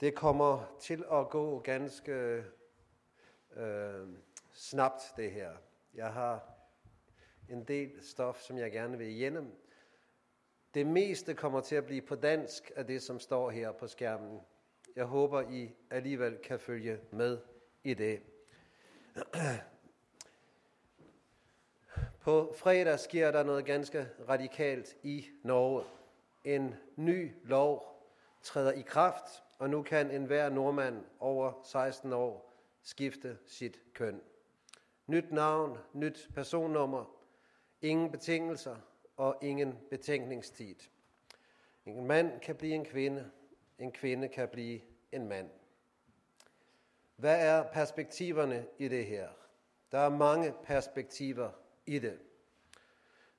Det kommer til at gå ganske øh, snabt, det her. Jeg har en del stof, som jeg gerne vil igennem. Det meste kommer til at blive på dansk af det, som står her på skærmen. Jeg håber, I alligevel kan følge med i det. På fredag sker der noget ganske radikalt i Norge. En ny lov træder i kraft, og nu kan enhver nordmand over 16 år skifte sit køn. Nyt navn, nyt personnummer, ingen betingelser og ingen betænkningstid. En mand kan blive en kvinde, en kvinde kan blive en mand. Hvad er perspektiverne i det her? Der er mange perspektiver i det.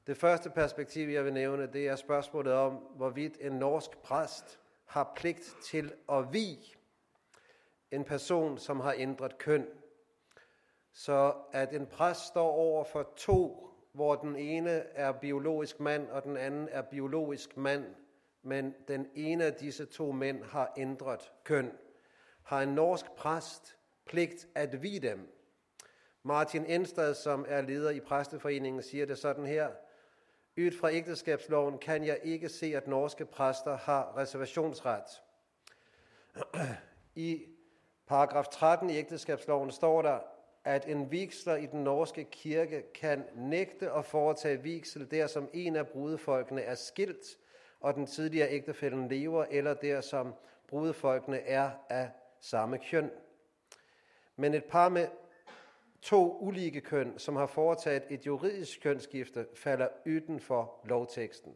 Det første perspektiv, jeg vil nævne, det er spørgsmålet om, hvorvidt en norsk præst har pligt til at vi en person, som har ændret køn. Så at en præst står over for to, hvor den ene er biologisk mand, og den anden er biologisk mand, men den ene af disse to mænd har ændret køn, har en norsk præst pligt at vi dem. Martin Enstad, som er leder i præsteforeningen, siger det sådan her. Ud fra ægteskabsloven kan jeg ikke se, at norske præster har reservationsret. I paragraf 13 i ægteskabsloven står der, at en vigsler i den norske kirke kan nægte at foretage vigsel der, som en af brudefolkene er skilt, og den tidligere ægtefælden lever, eller der, som brudefolkene er af samme køn. Men et par med to ulike køn, som har foretaget et juridisk kønsskifte, falder uden for lovteksten.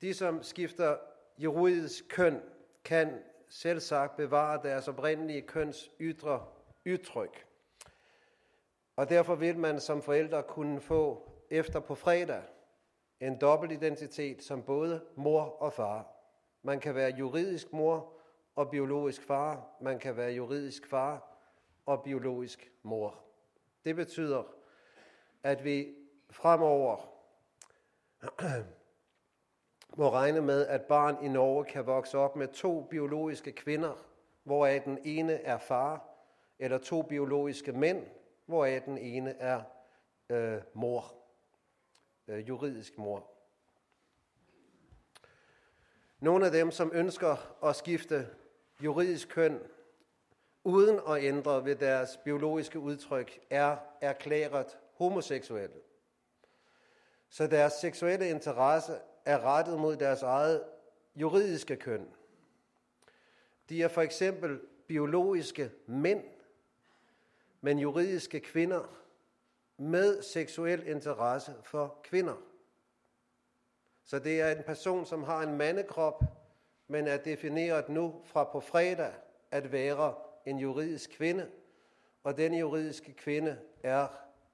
De, som skifter juridisk køn, kan selv sagt bevare deres oprindelige køns ydre udtryk. Og derfor vil man som forældre kunne få efter på fredag en dobbeltidentitet som både mor og far. Man kan være juridisk mor og biologisk far. Man kan være juridisk far og biologisk mor. Det betyder, at vi fremover må regne med, at barn i Norge kan vokse op med to biologiske kvinder, hvoraf den ene er far, eller to biologiske mænd, hvoraf den ene er øh, mor, øh, juridisk mor. Nogle af dem, som ønsker at skifte juridisk køn, uden at ændre ved deres biologiske udtryk, er erklæret homoseksuelle. Så deres seksuelle interesse er rettet mod deres eget juridiske køn. De er for eksempel biologiske mænd, men juridiske kvinder med seksuel interesse for kvinder. Så det er en person, som har en mandekrop, men er defineret nu fra på fredag at være en juridisk kvinde, og den juridiske kvinde er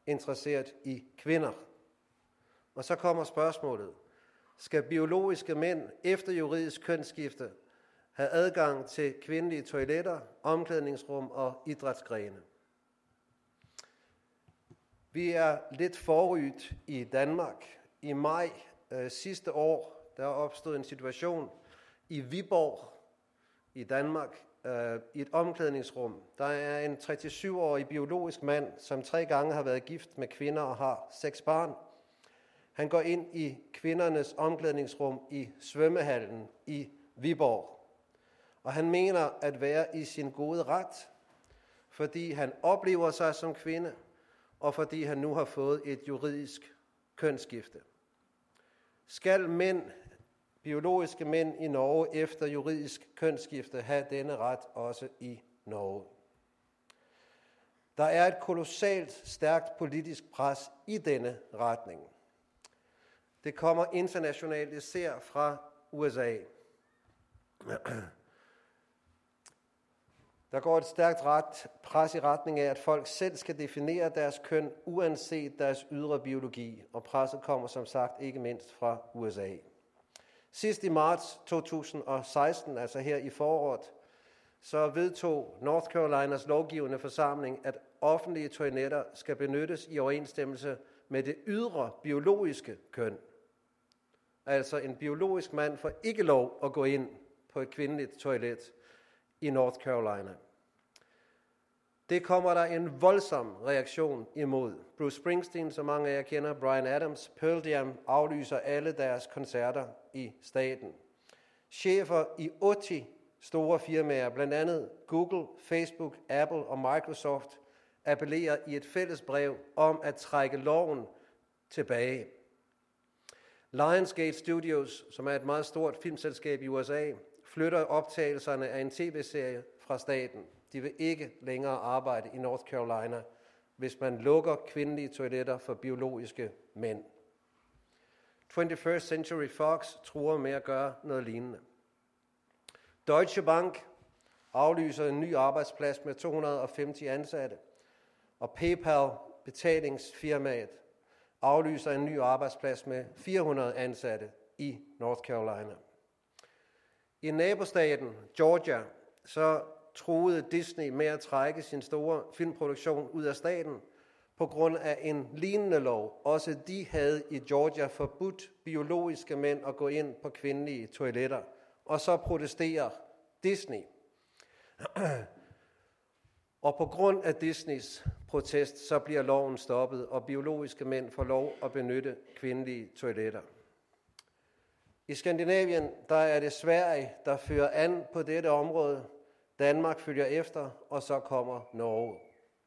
interesseret i kvinder. Og så kommer spørgsmålet. Skal biologiske mænd efter juridisk kønsskifte have adgang til kvindelige toiletter, omklædningsrum og idrætsgrene? Vi er lidt forrydt i Danmark. I maj øh, sidste år, der opstod en situation i Viborg i Danmark, øh, i et omklædningsrum. Der er en 37-årig biologisk mand, som tre gange har været gift med kvinder og har seks barn. Han går ind i kvindernes omklædningsrum i svømmehallen i Viborg. Og han mener at være i sin gode ret, fordi han oplever sig som kvinde, og fordi han nu har fået et juridisk kønsskifte. Skal mænd biologiske mænd i Norge efter juridisk kønsskifte have denne ret også i Norge. Der er et kolossalt stærkt politisk pres i denne retning. Det kommer internationalt især fra USA. Der går et stærkt ret, pres i retning af, at folk selv skal definere deres køn, uanset deres ydre biologi, og presset kommer som sagt ikke mindst fra USA. Sidst i marts 2016, altså her i foråret, så vedtog North Carolinas lovgivende forsamling, at offentlige toiletter skal benyttes i overensstemmelse med det ydre biologiske køn. Altså en biologisk mand får ikke lov at gå ind på et kvindeligt toilet i North Carolina. Det kommer der en voldsom reaktion imod. Bruce Springsteen, som mange af jer kender, Brian Adams, Pearl Jam aflyser alle deres koncerter i staten. Chefer i 80 store firmaer, blandt andet Google, Facebook, Apple og Microsoft, appellerer i et fælles brev om at trække loven tilbage. Lionsgate Studios, som er et meget stort filmselskab i USA, flytter optagelserne af en tv-serie fra staten. De vil ikke længere arbejde i North Carolina, hvis man lukker kvindelige toiletter for biologiske mænd. 21st Century Fox truer med at gøre noget lignende. Deutsche Bank aflyser en ny arbejdsplads med 250 ansatte, og PayPal, betalingsfirmaet, aflyser en ny arbejdsplads med 400 ansatte i North Carolina. I nabostaten Georgia, så truede Disney med at trække sin store filmproduktion ud af staten på grund af en lignende lov. Også de havde i Georgia forbudt biologiske mænd at gå ind på kvindelige toiletter. Og så protesterer Disney. Og på grund af Disneys protest, så bliver loven stoppet, og biologiske mænd får lov at benytte kvindelige toiletter. I Skandinavien, der er det Sverige, der fører an på dette område. Danmark følger efter, og så kommer Norge.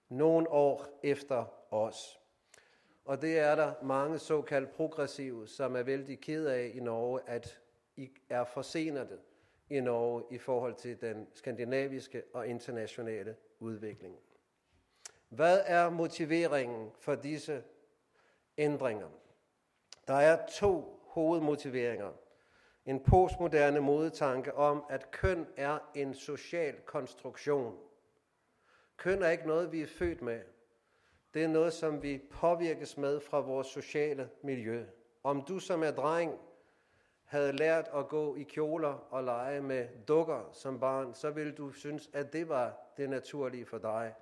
Nogle år efter os. Og det er der mange såkaldt progressive, som er vældig ked af i Norge, at I er forsenede i Norge i forhold til den skandinaviske og internationale udvikling. Hvad er motiveringen for disse ændringer? Der er to hovedmotiveringer. En postmoderne modetanke om, at køn er en social konstruktion. Køn er ikke noget, vi er født med. Det er noget, som vi påvirkes med fra vores sociale miljø. Om du som er dreng havde lært at gå i kjoler og lege med dukker som barn, så ville du synes, at det var det naturlige for dig.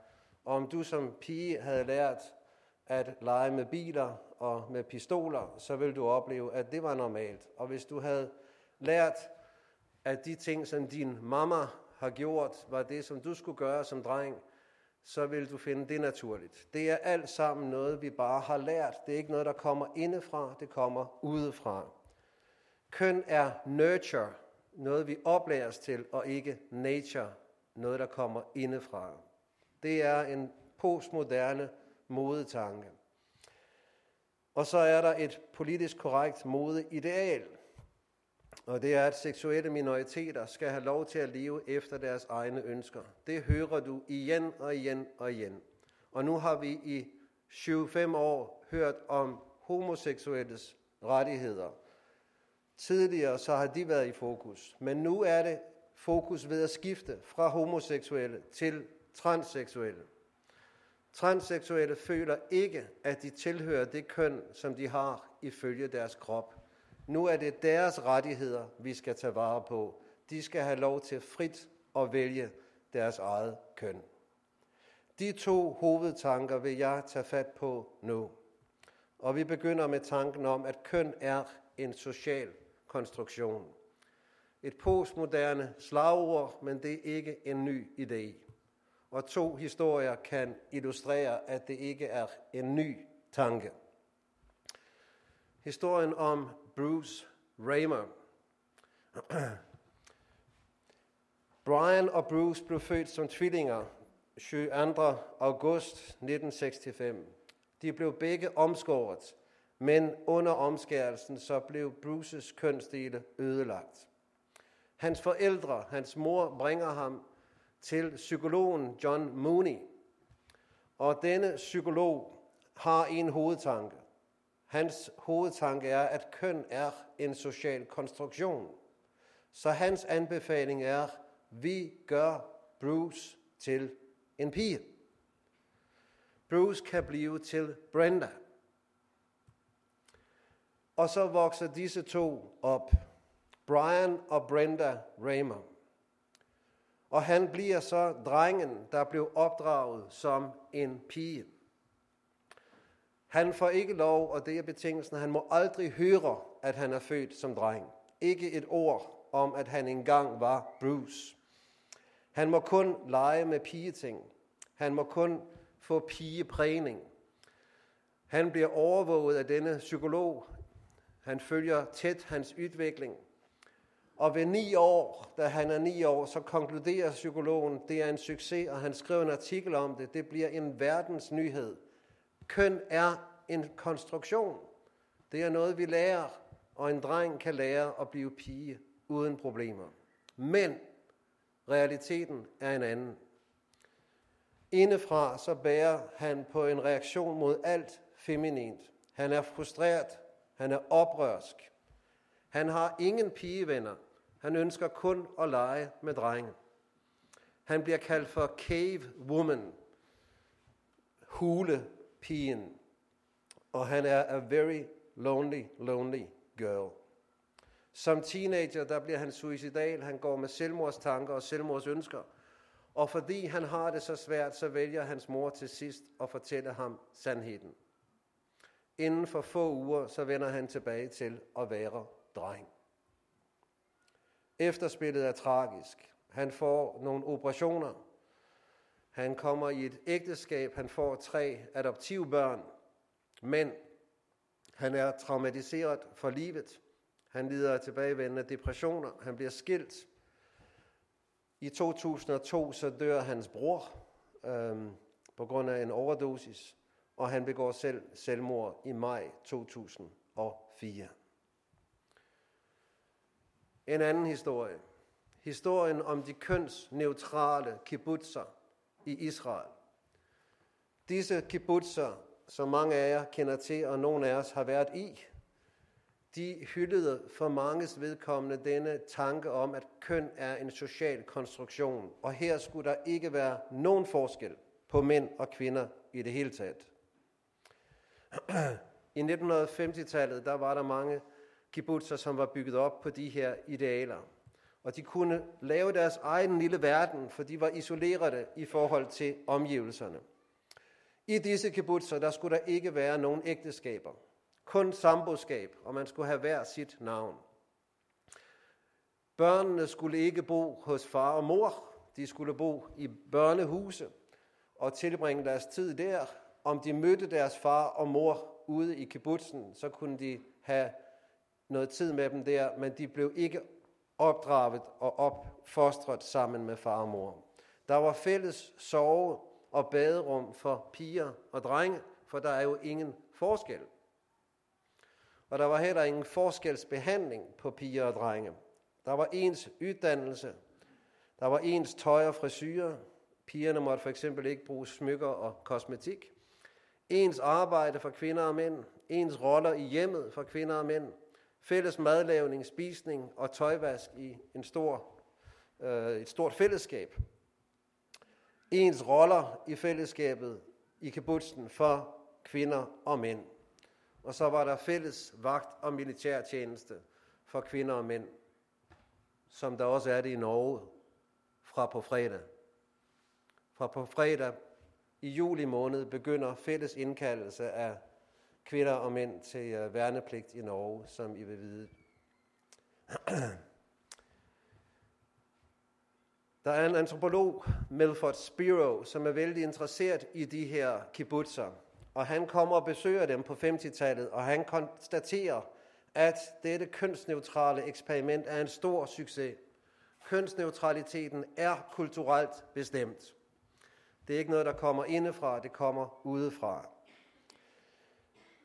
Og om du som pige havde lært at lege med biler og med pistoler, så ville du opleve, at det var normalt. Og hvis du havde lært, at de ting, som din mamma har gjort, var det, som du skulle gøre som dreng, så vil du finde det naturligt. Det er alt sammen noget, vi bare har lært. Det er ikke noget, der kommer indefra, det kommer udefra. Køn er nurture, noget vi oplæres til, og ikke nature, noget der kommer indefra. Det er en postmoderne modetanke. Og så er der et politisk korrekt modeideal, og det er, at seksuelle minoriteter skal have lov til at leve efter deres egne ønsker. Det hører du igen og igen og igen. Og nu har vi i 7-5 år hørt om homoseksuelles rettigheder. Tidligere så har de været i fokus, men nu er det fokus ved at skifte fra homoseksuelle til transseksuelle. Transseksuelle føler ikke, at de tilhører det køn, som de har ifølge deres krop. Nu er det deres rettigheder, vi skal tage vare på. De skal have lov til frit at vælge deres eget køn. De to hovedtanker vil jeg tage fat på nu. Og vi begynder med tanken om, at køn er en social konstruktion. Et postmoderne slagord, men det er ikke en ny idé. Og to historier kan illustrere, at det ikke er en ny tanke. Historien om Bruce Raymer. Brian og Bruce blev født som tvillinger 22. august 1965. De blev begge omskåret, men under omskærelsen så blev Bruces kønsdele ødelagt. Hans forældre, hans mor, bringer ham til psykologen John Mooney. Og denne psykolog har en hovedtanke. Hans hovedtanke er, at køn er en social konstruktion. Så hans anbefaling er, vi gør Bruce til en pige. Bruce kan blive til Brenda. Og så vokser disse to op. Brian og Brenda Raymer. Og han bliver så drengen, der blev opdraget som en pige. Han får ikke lov, og det er betingelsen, han må aldrig høre, at han er født som dreng. Ikke et ord om, at han engang var Bruce. Han må kun lege med pigeting. Han må kun få pigeprægning. Han bliver overvåget af denne psykolog. Han følger tæt hans udvikling. Og ved ni år, da han er ni år, så konkluderer psykologen, det er en succes, og han skriver en artikel om det. Det bliver en verdensnyhed nyhed. Køn er en konstruktion. Det er noget, vi lærer, og en dreng kan lære at blive pige uden problemer. Men realiteten er en anden. Indefra så bærer han på en reaktion mod alt feminint. Han er frustreret, han er oprørsk. Han har ingen pigevenner. Han ønsker kun at lege med drenge. Han bliver kaldt for cave woman, hule pigen. Og han er a very lonely, lonely girl. Som teenager, der bliver han suicidal. Han går med selvmordstanker og selvmordsønsker. Og fordi han har det så svært, så vælger hans mor til sidst at fortælle ham sandheden. Inden for få uger, så vender han tilbage til at være dreng. Efterspillet er tragisk. Han får nogle operationer. Han kommer i et ægteskab. Han får tre adoptivbørn. Men han er traumatiseret for livet. Han lider af tilbagevendende depressioner. Han bliver skilt. I 2002 så dør hans bror øhm, på grund af en overdosis, og han begår selv selvmord i maj 2004. En anden historie. Historien om de kønsneutrale kibbutzer i Israel. Disse kibbutzer, som mange af jer kender til, og nogle af os har været i, de hyldede for manges vedkommende denne tanke om, at køn er en social konstruktion, og her skulle der ikke være nogen forskel på mænd og kvinder i det hele taget. I 1950-tallet, der var der mange kibbutzer, som var bygget op på de her idealer. Og de kunne lave deres egen lille verden, for de var isolerede i forhold til omgivelserne. I disse kibbutzer, der skulle der ikke være nogen ægteskaber. Kun samboskab, og man skulle have hver sit navn. Børnene skulle ikke bo hos far og mor. De skulle bo i børnehuse og tilbringe deres tid der. Om de mødte deres far og mor ude i kibbutzen, så kunne de have noget tid med dem der, men de blev ikke opdraget og opfostret sammen med far og mor. Der var fælles sove og baderum for piger og drenge, for der er jo ingen forskel. Og der var heller ingen forskelsbehandling på piger og drenge. Der var ens uddannelse, der var ens tøj og frisyrer. Pigerne måtte for eksempel ikke bruge smykker og kosmetik. Ens arbejde for kvinder og mænd. Ens roller i hjemmet for kvinder og mænd fælles madlavning, spisning og tøjvask i en stor, øh, et stort fællesskab. Ens roller i fællesskabet i kibbutzen for kvinder og mænd. Og så var der fælles vagt- og militærtjeneste for kvinder og mænd, som der også er det i Norge fra på fredag. Fra på fredag i juli måned begynder fælles indkaldelse af kvinder og mænd til uh, værnepligt i Norge, som I vil vide. Der er en antropolog, Milford Spiro, som er vældig interesseret i de her kibbutzer. Og han kommer og besøger dem på 50-tallet, og han konstaterer, at dette kønsneutrale eksperiment er en stor succes. Kønsneutraliteten er kulturelt bestemt. Det er ikke noget, der kommer indefra, det kommer udefra.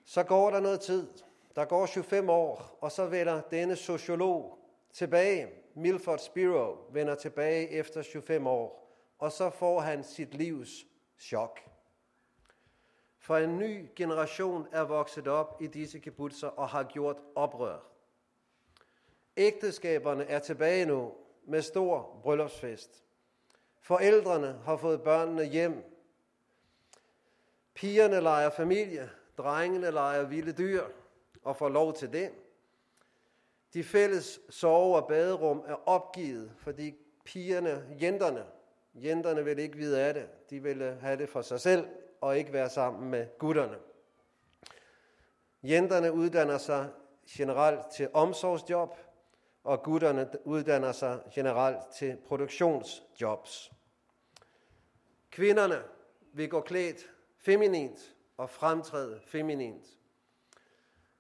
Så går der noget tid. Der går 25 år, og så vender denne sociolog tilbage. Milford Spiro vender tilbage efter 25 år, og så får han sit livs chok. For en ny generation er vokset op i disse kibbutzer og har gjort oprør. Ægteskaberne er tilbage nu med stor bryllupsfest. Forældrene har fået børnene hjem. Pigerne leger familie, Drengene leger vilde dyr og får lov til det. De fælles sove- og baderum er opgivet, fordi pigerne, jenterne, jenterne vil ikke vide af det. De vil øh, have det for sig selv og ikke være sammen med gutterne. Jenterne uddanner sig generelt til omsorgsjob, og gutterne uddanner sig generelt til produktionsjobs. Kvinderne vil gå klædt feminint og fremtræde feminint.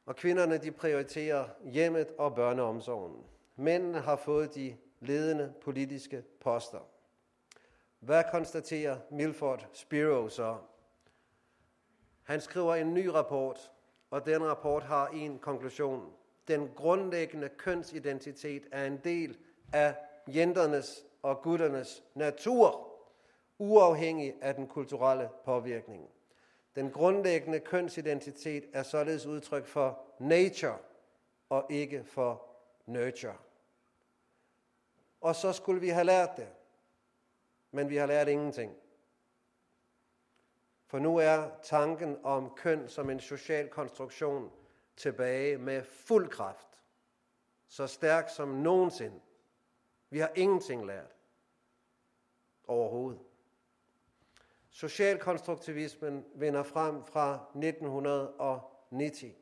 Og kvinderne de prioriterer hjemmet og børneomsorgen. Mændene har fået de ledende politiske poster. Hvad konstaterer Milford Spiro så? Han skriver en ny rapport, og den rapport har en konklusion. Den grundlæggende kønsidentitet er en del af jenternes og gutternes natur, uafhængig af den kulturelle påvirkning. Den grundlæggende kønsidentitet er således udtryk for nature og ikke for nurture. Og så skulle vi have lært det. Men vi har lært ingenting. For nu er tanken om køn som en social konstruktion tilbage med fuld kraft. Så stærk som nogensinde. Vi har ingenting lært. Overhovedet. Socialkonstruktivismen vender frem fra 1990.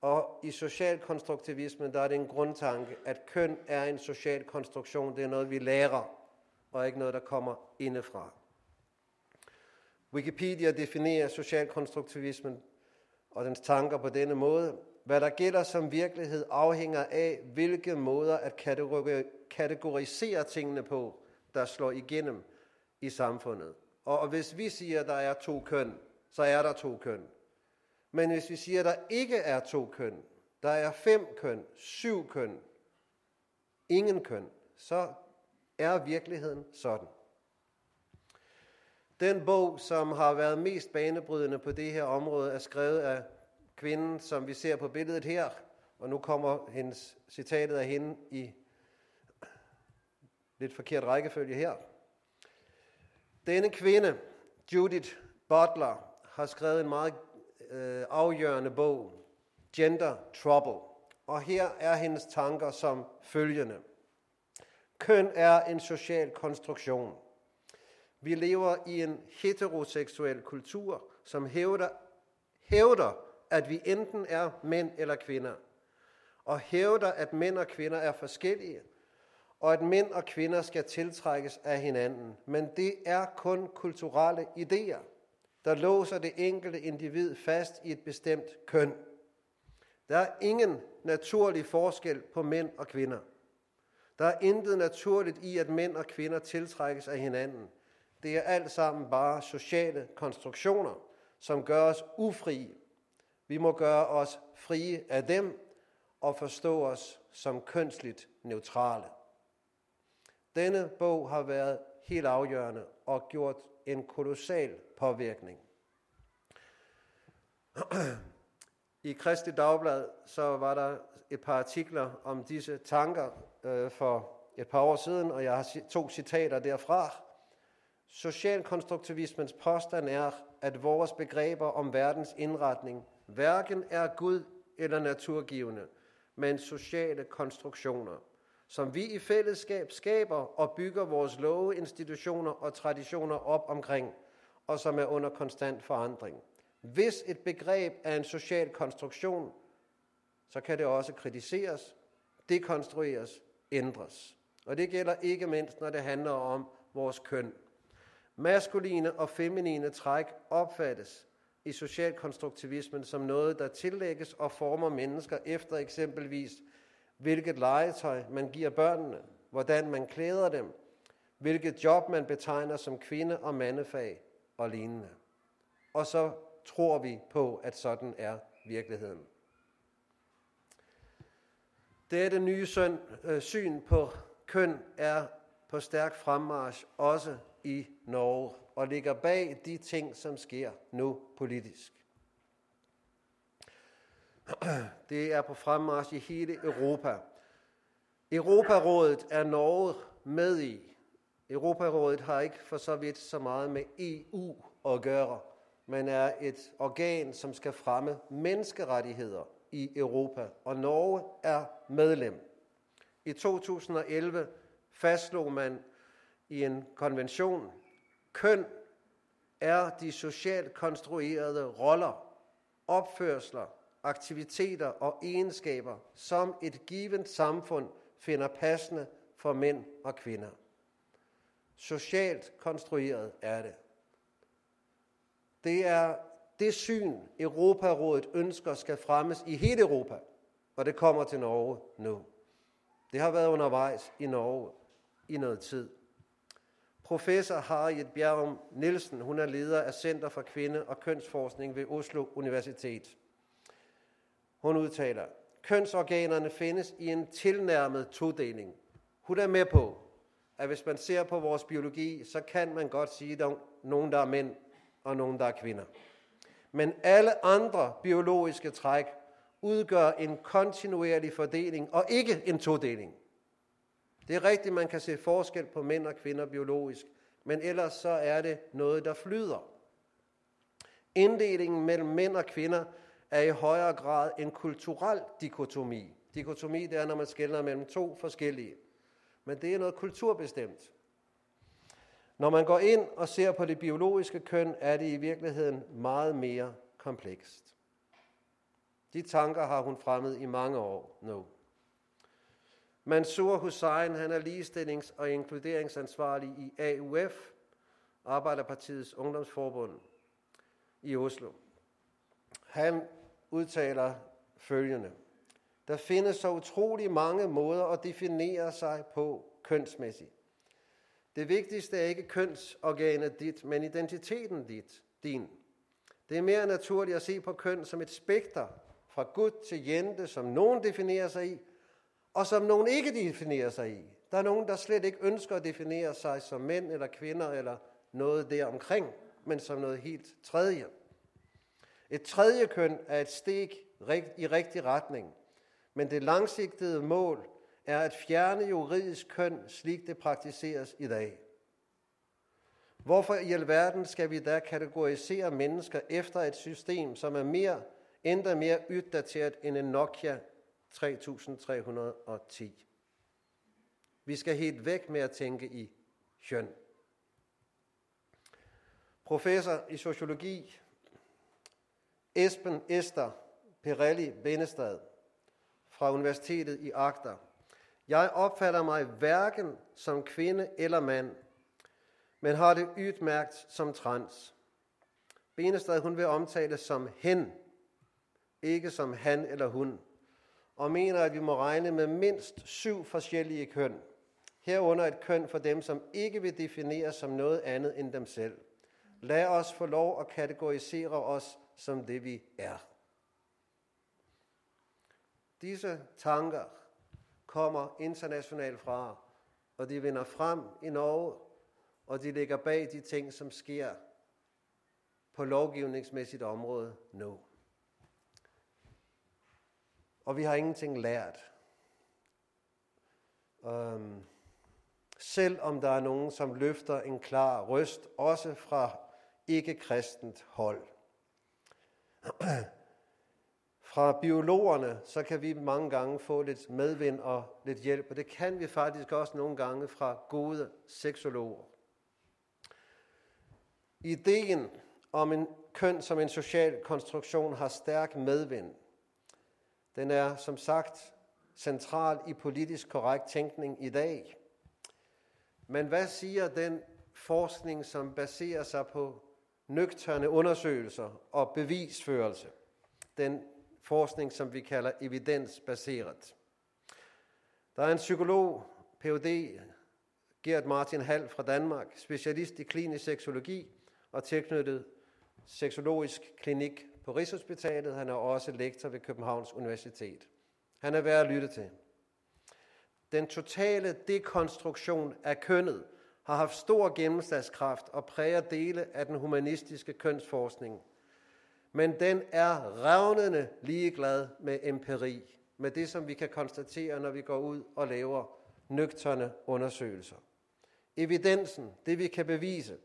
Og i socialkonstruktivismen der er det en grundtanke, at køn er en social konstruktion. Det er noget, vi lærer, og ikke noget, der kommer indefra. Wikipedia definerer socialkonstruktivismen og dens tanker på denne måde. Hvad der gælder som virkelighed afhænger af, hvilke måder at kategorisere tingene på, der slår igennem i samfundet. Og hvis vi siger, at der er to køn, så er der to køn. Men hvis vi siger, at der ikke er to køn, der er fem køn, syv køn, ingen køn, så er virkeligheden sådan. Den bog, som har været mest banebrydende på det her område, er skrevet af kvinden, som vi ser på billedet her. Og nu kommer hendes citatet af hende i lidt forkert rækkefølge her. Denne kvinde, Judith Butler, har skrevet en meget øh, afgørende bog, Gender Trouble. Og her er hendes tanker som følgende. Køn er en social konstruktion. Vi lever i en heteroseksuel kultur, som hævder, hævder, at vi enten er mænd eller kvinder, og hævder, at mænd og kvinder er forskellige, og at mænd og kvinder skal tiltrækkes af hinanden. Men det er kun kulturelle idéer, der låser det enkelte individ fast i et bestemt køn. Der er ingen naturlig forskel på mænd og kvinder. Der er intet naturligt i, at mænd og kvinder tiltrækkes af hinanden. Det er alt sammen bare sociale konstruktioner, som gør os ufrie. Vi må gøre os frie af dem og forstå os som kønsligt neutrale. Denne bog har været helt afgørende og gjort en kolossal påvirkning. I Kristi Dagblad så var der et par artikler om disse tanker øh, for et par år siden, og jeg har to citater derfra. Socialkonstruktivismens påstand er, at vores begreber om verdens indretning hverken er Gud eller naturgivende, men sociale konstruktioner, som vi i fællesskab skaber og bygger vores love, institutioner og traditioner op omkring, og som er under konstant forandring. Hvis et begreb er en social konstruktion, så kan det også kritiseres, dekonstrueres, ændres. Og det gælder ikke mindst, når det handler om vores køn. Maskuline og feminine træk opfattes i socialkonstruktivismen som noget, der tillægges og former mennesker efter eksempelvis, hvilket legetøj man giver børnene, hvordan man klæder dem, hvilket job man betegner som kvinde- og mandefag og lignende. Og så tror vi på, at sådan er virkeligheden. Dette nye søn, øh, syn på køn er på stærk fremmarsch også i Norge og ligger bag de ting, som sker nu politisk. Det er på fremmarsch i hele Europa. Europarådet er Norge med i. Europarådet har ikke for så vidt så meget med EU at gøre, men er et organ, som skal fremme menneskerettigheder i Europa, og Norge er medlem. I 2011 fastslog man i en konvention, køn er de socialt konstruerede roller, opførsler, aktiviteter og egenskaber, som et givet samfund finder passende for mænd og kvinder. Socialt konstrueret er det. Det er det syn, Europarådet ønsker skal fremmes i hele Europa, og det kommer til Norge nu. Det har været undervejs i Norge i noget tid. Professor Harriet Bjerrum Nielsen, hun er leder af Center for Kvinde- og Kønsforskning ved Oslo Universitet. Hun udtaler, kønsorganerne findes i en tilnærmet todeling. Hun er med på, at hvis man ser på vores biologi, så kan man godt sige, at der er nogen, der er mænd, og nogen, der er kvinder. Men alle andre biologiske træk udgør en kontinuerlig fordeling, og ikke en todeling. Det er rigtigt, man kan se forskel på mænd og kvinder biologisk, men ellers så er det noget, der flyder. Inddelingen mellem mænd og kvinder er i højere grad en kulturel dikotomi. Dikotomi det er, når man skiller mellem to forskellige. Men det er noget kulturbestemt. Når man går ind og ser på det biologiske køn, er det i virkeligheden meget mere komplekst. De tanker har hun fremmet i mange år nu. Mansour Hussein, han er ligestillings- og inkluderingsansvarlig i AUF, Arbejderpartiets Ungdomsforbund i Oslo. Han udtaler følgende. Der findes så utrolig mange måder at definere sig på kønsmæssigt. Det vigtigste er ikke kønsorganet dit, men identiteten dit, din. Det er mere naturligt at se på køn som et spekter fra Gud til jente, som nogen definerer sig i, og som nogen ikke definerer sig i. Der er nogen, der slet ikke ønsker at definere sig som mænd eller kvinder eller noget deromkring, men som noget helt tredje. Et tredje køn er et steg i rigtig retning, men det langsigtede mål er at fjerne juridisk køn, slik det praktiseres i dag. Hvorfor i alverden skal vi da kategorisere mennesker efter et system, som er mere, endda mere uddateret end en Nokia 3310? Vi skal helt væk med at tænke i køn. Professor i sociologi Esben Esther Pirelli Bennestad fra Universitetet i Agder. Jeg opfatter mig hverken som kvinde eller mand, men har det udmærkt som trans. Benestad hun vil omtale som hen, ikke som han eller hun, og mener, at vi må regne med mindst syv forskellige køn. Herunder et køn for dem, som ikke vil defineres som noget andet end dem selv. Lad os få lov at kategorisere os som det vi er. Disse tanker kommer internationalt fra, og de vinder frem i Norge, og de ligger bag de ting, som sker på lovgivningsmæssigt område nu. Og vi har ingenting lært. Øhm, um, selvom der er nogen, som løfter en klar røst, også fra ikke-kristent hold. Fra biologerne, så kan vi mange gange få lidt medvind og lidt hjælp, og det kan vi faktisk også nogle gange fra gode seksologer. Ideen om en køn som en social konstruktion har stærk medvind. Den er som sagt central i politisk korrekt tænkning i dag. Men hvad siger den forskning, som baserer sig på nøgterne undersøgelser og bevisførelse? Den forskning, som vi kalder evidensbaseret. Der er en psykolog, Ph.D., Gert Martin Hall fra Danmark, specialist i klinisk seksologi og tilknyttet seksologisk klinik på Rigshospitalet. Han er også lektor ved Københavns Universitet. Han er værd at lytte til. Den totale dekonstruktion af kønnet har haft stor gennemslagskraft og præger dele af den humanistiske kønsforskning – men den er revnende ligeglad med empiri, med det, som vi kan konstatere, når vi går ud og laver nøgterne undersøgelser. Evidensen, det vi kan bevise,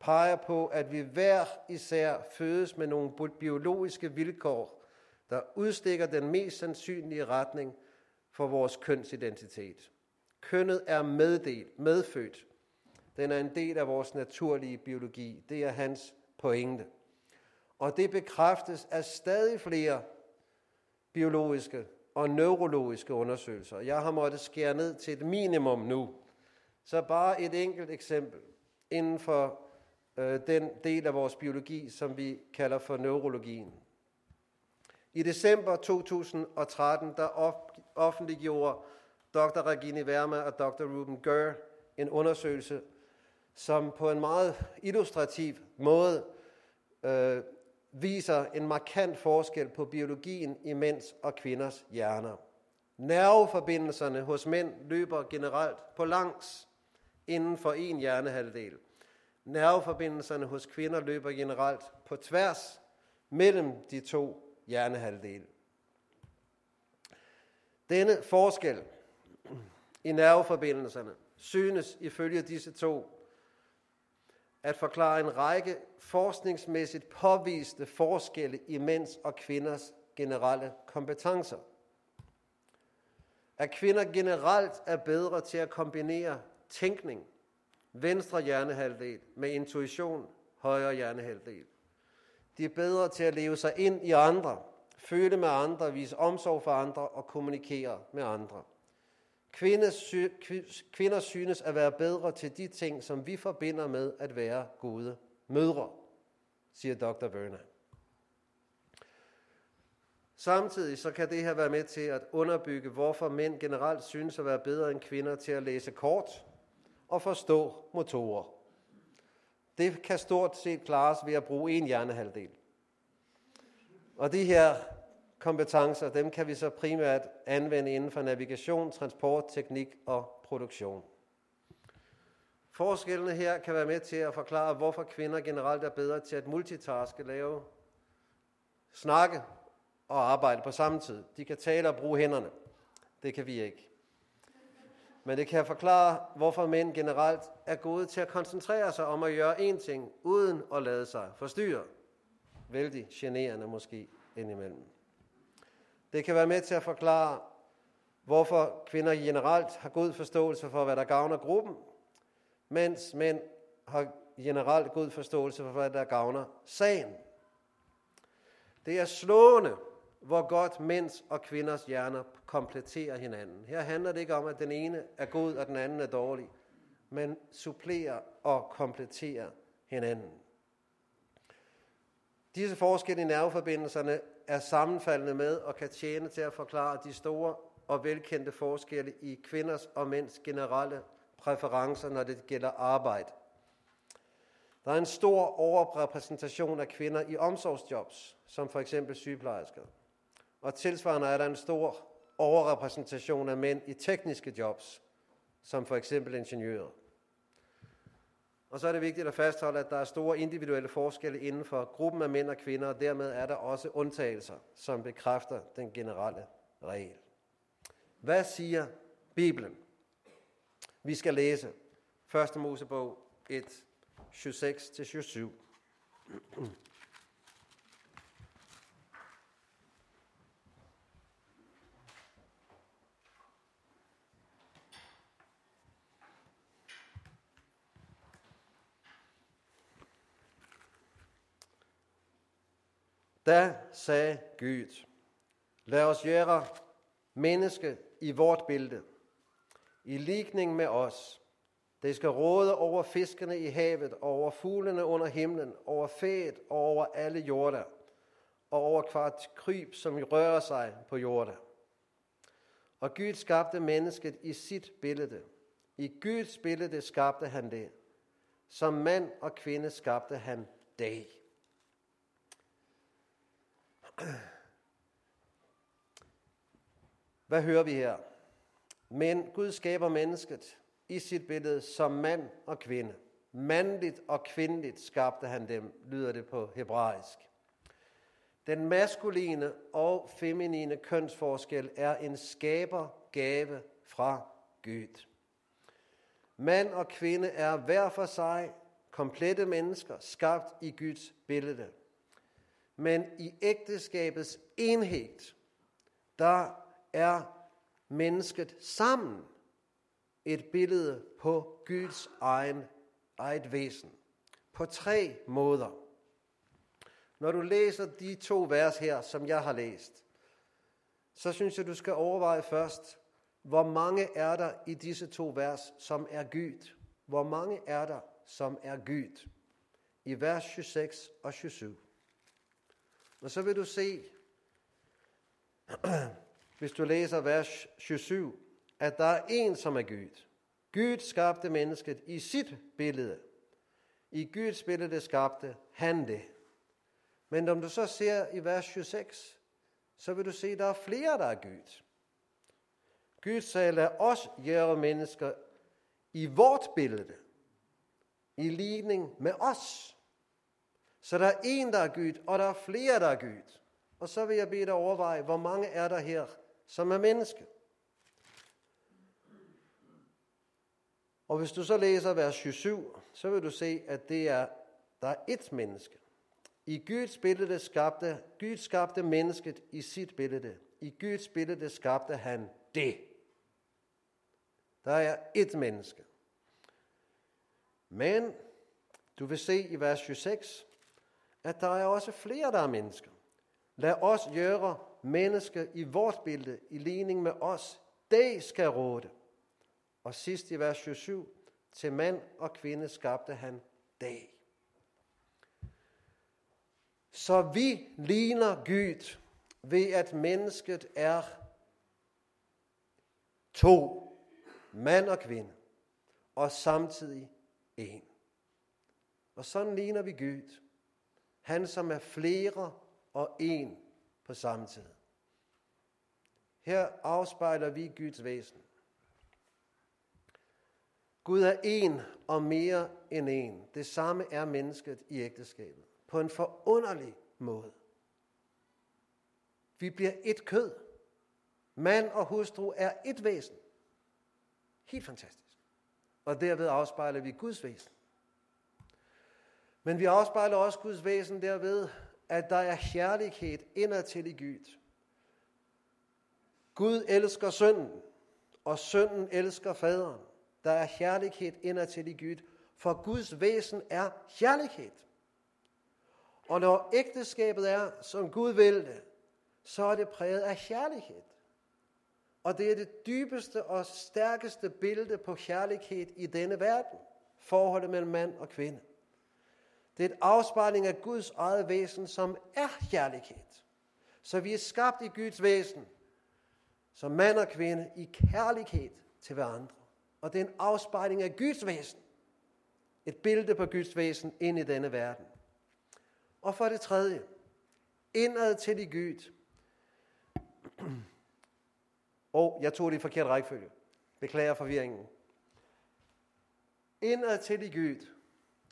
peger på, at vi hver især fødes med nogle biologiske vilkår, der udstikker den mest sandsynlige retning for vores kønsidentitet. Kønnet er meddelt, medfødt. Den er en del af vores naturlige biologi. Det er hans pointe. Og det bekræftes af stadig flere biologiske og neurologiske undersøgelser. Jeg har måttet skære ned til et minimum nu. Så bare et enkelt eksempel inden for øh, den del af vores biologi, som vi kalder for neurologien. I december 2013, der offentliggjorde Dr. Regine Verma og Dr. Ruben Gurr en undersøgelse, som på en meget illustrativ måde øh, viser en markant forskel på biologien i mænds og kvinders hjerner. Nerveforbindelserne hos mænd løber generelt på langs inden for en hjernehalvdel. Nerveforbindelserne hos kvinder løber generelt på tværs mellem de to hjernehalvdele. Denne forskel i nerveforbindelserne synes ifølge disse to at forklare en række forskningsmæssigt påviste forskelle i mænds og kvinders generelle kompetencer. At kvinder generelt er bedre til at kombinere tænkning, venstre hjernehalvdel, med intuition, højre hjernehalvdel. De er bedre til at leve sig ind i andre, føle med andre, vise omsorg for andre og kommunikere med andre. Kvinder synes at være bedre til de ting, som vi forbinder med at være gode mødre, siger Dr. Werner. Samtidig så kan det her være med til at underbygge, hvorfor mænd generelt synes at være bedre end kvinder til at læse kort og forstå motorer. Det kan stort set klares ved at bruge en hjernehalvdel. Og de her kompetencer, dem kan vi så primært anvende inden for navigation, transport, teknik og produktion. Forskellene her kan være med til at forklare, hvorfor kvinder generelt er bedre til at multitaske, lave, snakke og arbejde på samme tid. De kan tale og bruge hænderne. Det kan vi ikke. Men det kan forklare, hvorfor mænd generelt er gode til at koncentrere sig om at gøre én ting, uden at lade sig forstyrre. Vældig generende måske indimellem. Det kan være med til at forklare, hvorfor kvinder generelt har god forståelse for, hvad der gavner gruppen, mens mænd har generelt god forståelse for, hvad der gavner sagen. Det er slående, hvor godt mænds og kvinders hjerner kompletterer hinanden. Her handler det ikke om, at den ene er god og den anden er dårlig, men supplerer og kompletterer hinanden. Disse forskelle i nerveforbindelserne er sammenfaldende med og kan tjene til at forklare de store og velkendte forskelle i kvinders og mænds generelle præferencer, når det gælder arbejde. Der er en stor overrepræsentation af kvinder i omsorgsjobs, som for eksempel sygeplejersker. Og tilsvarende er der en stor overrepræsentation af mænd i tekniske jobs, som for eksempel ingeniører. Og så er det vigtigt at fastholde, at der er store individuelle forskelle inden for gruppen af mænd og kvinder, og dermed er der også undtagelser, som bekræfter den generelle regel. Hvad siger Bibelen? Vi skal læse 1. Mosebog 1, 26-27. Da sagde Gud, lad os gøre menneske i vort billede, i likning med os. Det skal råde over fiskene i havet, og over fuglene under himlen, over fæet og over alle jorder, og over kvart kryb, som rører sig på jorden. Og Gud skabte mennesket i sit billede. I Guds billede skabte han det. Som mand og kvinde skabte han det. Hvad hører vi her? Men Gud skaber mennesket i sit billede som mand og kvinde. Mandligt og kvindeligt skabte han dem, lyder det på hebraisk. Den maskuline og feminine kønsforskel er en skabergave fra Gud. Mand og kvinde er hver for sig komplette mennesker, skabt i Guds billede. Men i ægteskabets enhed, der er mennesket sammen et billede på Guds egen, eget væsen. På tre måder. Når du læser de to vers her, som jeg har læst, så synes jeg, du skal overveje først, hvor mange er der i disse to vers, som er Gud? Hvor mange er der, som er Gud? I vers 26 og 27. Og så vil du se, hvis du læser vers 27, at der er en, som er Gud. Gud skabte mennesket i sit billede. I Guds billede skabte han det. Men om du så ser i vers 26, så vil du se, at der er flere, der er Gud. Gud sagde, lad os gøre mennesker i vort billede, i ligning med os. Så der er en, der er Gud, og der er flere, der er Gud. Og så vil jeg bede dig overveje, hvor mange er der her, som er menneske. Og hvis du så læser vers 27, så vil du se, at det er, der er ét menneske. I Guds billede skabte, Gud skabte mennesket i sit billede. I Guds billede skabte han det. Der er ét menneske. Men du vil se i vers 26, at der er også flere, der er mennesker. Lad os gøre mennesker i vort billede, i ligning med os. Det skal råde. Og sidst i vers 27, til mand og kvinde skabte han dag. Så vi ligner Gud ved, at mennesket er to, mand og kvinde, og samtidig en. Og sådan ligner vi Gud. Han, som er flere og en på samme tid. Her afspejler vi Guds væsen. Gud er en og mere end en. Det samme er mennesket i ægteskabet. På en forunderlig måde. Vi bliver et kød. Mand og hustru er et væsen. Helt fantastisk. Og derved afspejler vi Guds væsen. Men vi afspejler også Guds væsen derved, at der er kærlighed indadtil i Gud. Gud elsker sønnen, og sønnen elsker faderen. Der er kærlighed indadtil i Gud, for Guds væsen er kærlighed. Og når ægteskabet er, som Gud vil det, så er det præget af kærlighed. Og det er det dybeste og stærkeste billede på kærlighed i denne verden. Forholdet mellem mand og kvinde. Det er et afspejling af Guds eget væsen, som er kærlighed. Så vi er skabt i Guds væsen, som mand og kvinde, i kærlighed til hverandre. Og det er en afspejling af Guds væsen. Et billede på Guds væsen ind i denne verden. Og for det tredje, indad til i Gud. Og jeg tog det i forkert rækkefølge. Beklager forvirringen. Indad til i Gud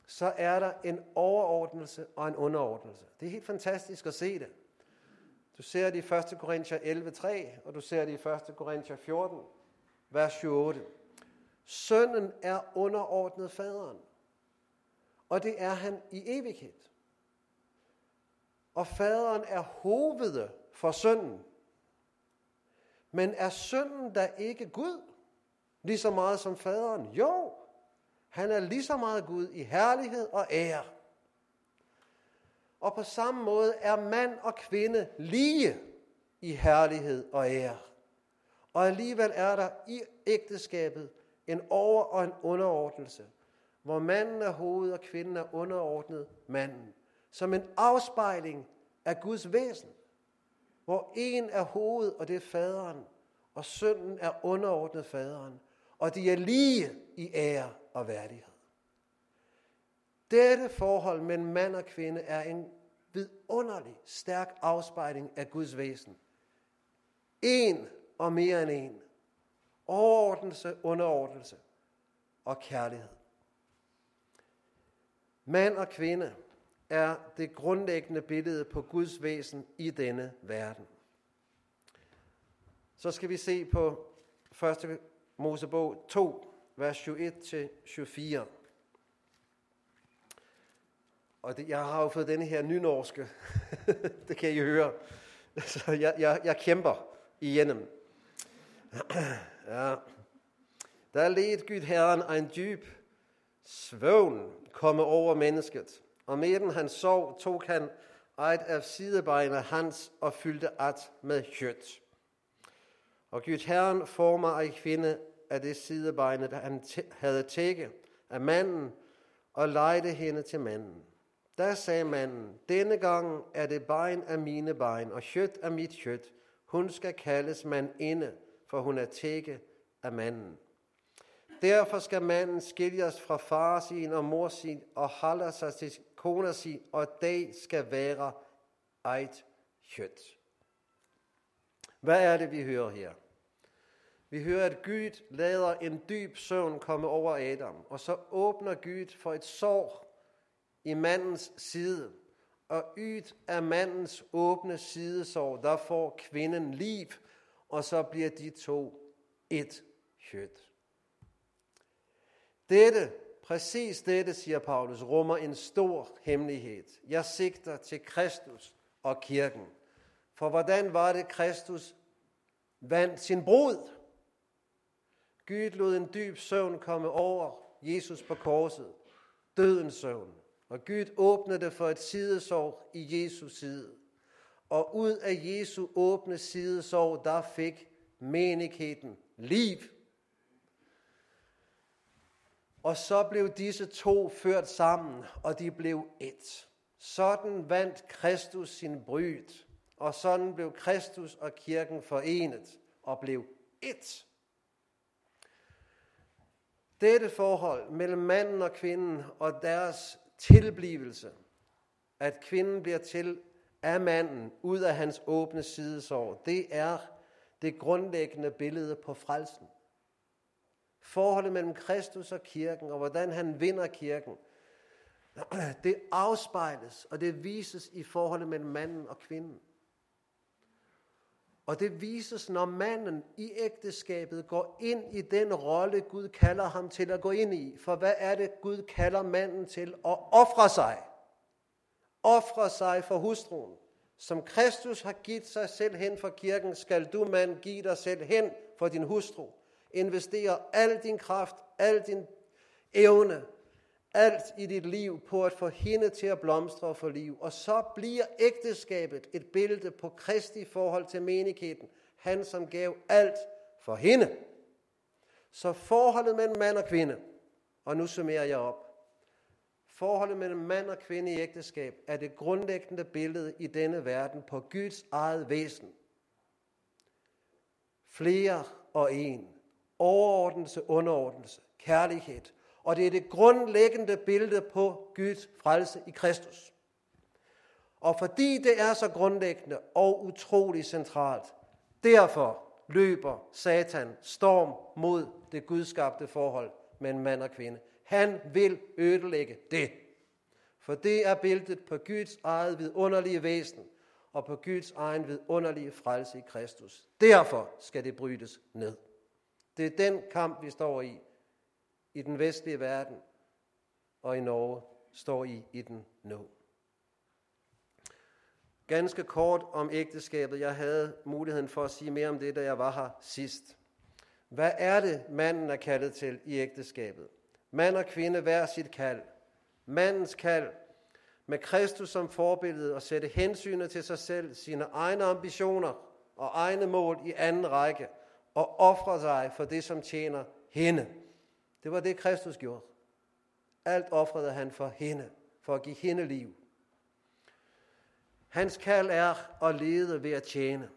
så er der en overordnelse og en underordnelse. Det er helt fantastisk at se det. Du ser det i 1. Korinther 11.3, og du ser det i 1. Korinther 14, vers 28. Sønnen er underordnet faderen, og det er han i evighed. Og faderen er hovedet for sønnen. Men er sønnen da ikke Gud, lige så meget som faderen? Jo, han er lige så meget Gud i herlighed og ære. Og på samme måde er mand og kvinde lige i herlighed og ære. Og alligevel er der i ægteskabet en over- og en underordnelse, hvor manden er hoved og kvinden er underordnet manden, som en afspejling af Guds væsen, hvor en er hoved, og det er faderen, og sønnen er underordnet faderen, og de er lige i ære og værdighed. Dette forhold mellem mand og kvinde er en vidunderlig, stærk afspejling af Guds væsen. En og mere end en. Overordnelse, underordnelse og kærlighed. Mand og kvinde er det grundlæggende billede på Guds væsen i denne verden. Så skal vi se på 1. Mosebog 2, vers 21-24. Og det, jeg har jo fået denne her nynorske, det kan I høre. Så jeg, jeg, jeg kæmper igennem. ja. Der led Gud Herren en dyb svøvn komme over mennesket. Og medan han sov, tog han et af sidebejene hans og fyldte at med kjøtt. Og Gud Herren former af kvinde af det sidebejne, der han havde tækket af manden, og lejde hende til manden. Da sagde manden, denne gang er det bein af mine bein, og kjøtt af mit kjøtt. Hun skal kaldes mandinde, for hun er tækket af manden. Derfor skal manden skiljes fra far sin og mor sin, og holde sig til kone sin, og dag skal være eit kjøtt. Hvad er det, vi hører her? Vi hører, at Gud lader en dyb søvn komme over Adam, og så åbner Gud for et sår i mandens side. Og ydt af mandens åbne sidesår, der får kvinden liv, og så bliver de to et kjøtt. Dette, præcis dette, siger Paulus, rummer en stor hemmelighed. Jeg sigter til Kristus og kirken. For hvordan var det, Kristus vandt sin brud? Gud lod en dyb søvn komme over Jesus på korset. Dødens søvn. Og Gud åbnede for et sidesår i Jesu side. Og ud af Jesu åbne sidesår, der fik menigheden liv. Og så blev disse to ført sammen, og de blev et. Sådan vandt Kristus sin bryd, og sådan blev Kristus og kirken forenet og blev et. Dette forhold mellem manden og kvinden og deres tilblivelse, at kvinden bliver til af manden ud af hans åbne sidesår, det er det grundlæggende billede på frelsen. Forholdet mellem Kristus og kirken, og hvordan han vinder kirken, det afspejles, og det vises i forholdet mellem manden og kvinden. Og det vises, når manden i ægteskabet går ind i den rolle, Gud kalder ham til at gå ind i. For hvad er det, Gud kalder manden til? At ofre sig. Ofre sig for hustruen. Som Kristus har givet sig selv hen for kirken, skal du mand give dig selv hen for din hustru. Investere al din kraft, al din evne, alt i dit liv på at få hende til at blomstre og få liv. Og så bliver ægteskabet et billede på Kristi forhold til menigheden. Han som gav alt for hende. Så forholdet mellem mand og kvinde, og nu summerer jeg op. Forholdet mellem mand og kvinde i ægteskab er det grundlæggende billede i denne verden på Guds eget væsen. Flere og en. Overordnelse, underordnelse, kærlighed, og det er det grundlæggende billede på Guds frelse i Kristus. Og fordi det er så grundlæggende og utrolig centralt, derfor løber Satan storm mod det gudskabte forhold mellem mand og kvinde. Han vil ødelægge det. For det er billedet på Guds eget vidunderlige væsen og på Guds egen vidunderlige frelse i Kristus. Derfor skal det brydes ned. Det er den kamp, vi står i i den vestlige verden og i Norge står I i den nu. Ganske kort om ægteskabet. Jeg havde muligheden for at sige mere om det, da jeg var her sidst. Hvad er det, manden er kaldet til i ægteskabet? Mand og kvinde hver sit kald. Mandens kald med Kristus som forbillede og sætte hensynet til sig selv, sine egne ambitioner og egne mål i anden række og ofre sig for det, som tjener hende. Det var det, Kristus gjorde. Alt offrede han for hende, for at give hende liv. Hans kald er at lede ved at tjene.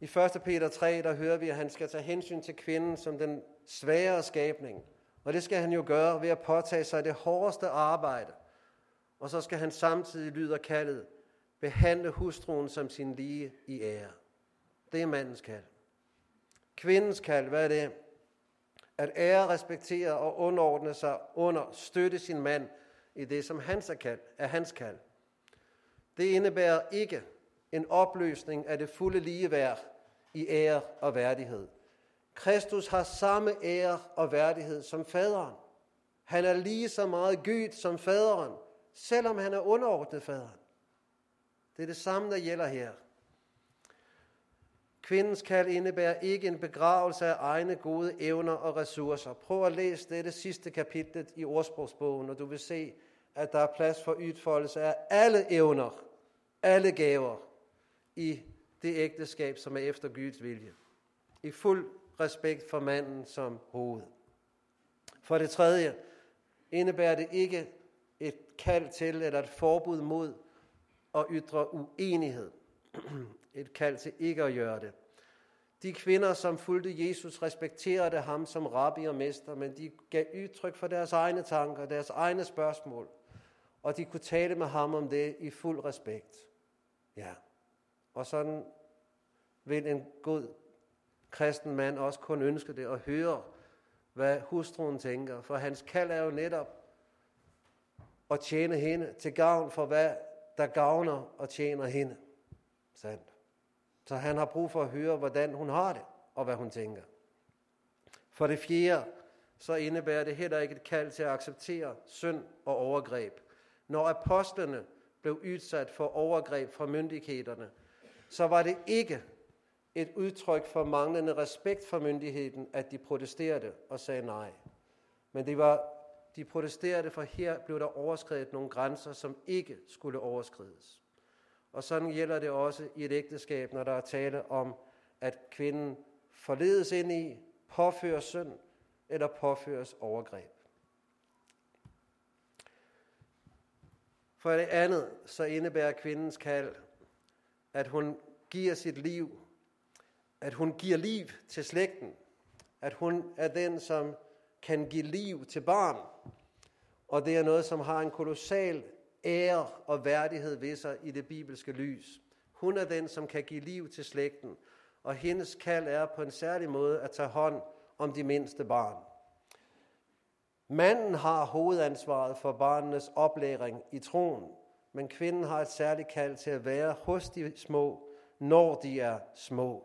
I 1. Peter 3, der hører vi, at han skal tage hensyn til kvinden som den svære skabning. Og det skal han jo gøre ved at påtage sig det hårdeste arbejde. Og så skal han samtidig, lyder kaldet, behandle hustruen som sin lige i ære. Det er mandens kald. Kvindens kald, hvad er det? At ære, respektere og underordne sig under, støtte sin mand i det, som hans er, kald, er hans kald. Det indebærer ikke en opløsning af det fulde ligeværd i ære og værdighed. Kristus har samme ære og værdighed som faderen. Han er lige så meget Gud som faderen, selvom han er underordnet faderen. Det er det samme, der gælder her. Kvindens kald indebærer ikke en begravelse af egne gode evner og ressourcer. Prøv at læse dette sidste kapitel i ordsprogsbogen, og du vil se, at der er plads for udfoldelse af alle evner, alle gaver i det ægteskab, som er efter Guds vilje. I fuld respekt for manden som hoved. For det tredje indebærer det ikke et kald til eller et forbud mod at ytre uenighed. Et kald til ikke at gøre det. De kvinder, som fulgte Jesus, respekterede ham som rabbi og mester, men de gav udtryk for deres egne tanker, deres egne spørgsmål, og de kunne tale med ham om det i fuld respekt. Ja, og sådan vil en god kristen mand også kun ønske det, og høre, hvad hustruen tænker, for hans kald er jo netop at tjene hende til gavn for hvad der gavner og tjener hende. Sandt. Så han har brug for at høre, hvordan hun har det, og hvad hun tænker. For det fjerde, så indebærer det heller ikke et kald til at acceptere synd og overgreb. Når apostlene blev udsat for overgreb fra myndighederne, så var det ikke et udtryk for manglende respekt for myndigheden, at de protesterede og sagde nej. Men det var, de protesterede, for her blev der overskrevet nogle grænser, som ikke skulle overskrides. Og sådan gælder det også i et ægteskab, når der er tale om, at kvinden forledes ind i, påføres synd eller påføres overgreb. For det andet, så indebærer kvindens kald, at hun giver sit liv, at hun giver liv til slægten, at hun er den, som kan give liv til barn, og det er noget, som har en kolossal ære og værdighed ved sig i det bibelske lys. Hun er den, som kan give liv til slægten, og hendes kald er på en særlig måde at tage hånd om de mindste barn. Manden har hovedansvaret for barnenes oplæring i troen, men kvinden har et særligt kald til at være hos de små, når de er små.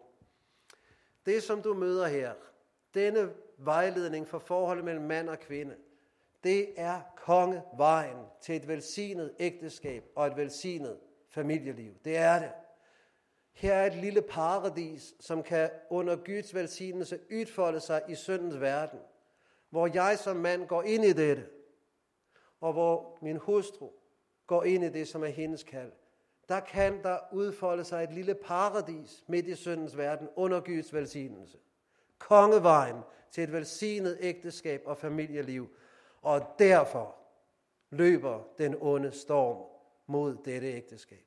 Det, som du møder her, denne vejledning for forholdet mellem mand og kvinde, det er kongevejen til et velsignet ægteskab og et velsignet familieliv. Det er det. Her er et lille paradis, som kan under Guds velsignelse udfolde sig i syndens verden, hvor jeg som mand går ind i dette, og hvor min hustru går ind i det, som er hendes kald. Der kan der udfolde sig et lille paradis midt i syndens verden under Guds velsignelse. Kongevejen til et velsignet ægteskab og familieliv, og derfor løber den onde storm mod dette ægteskab.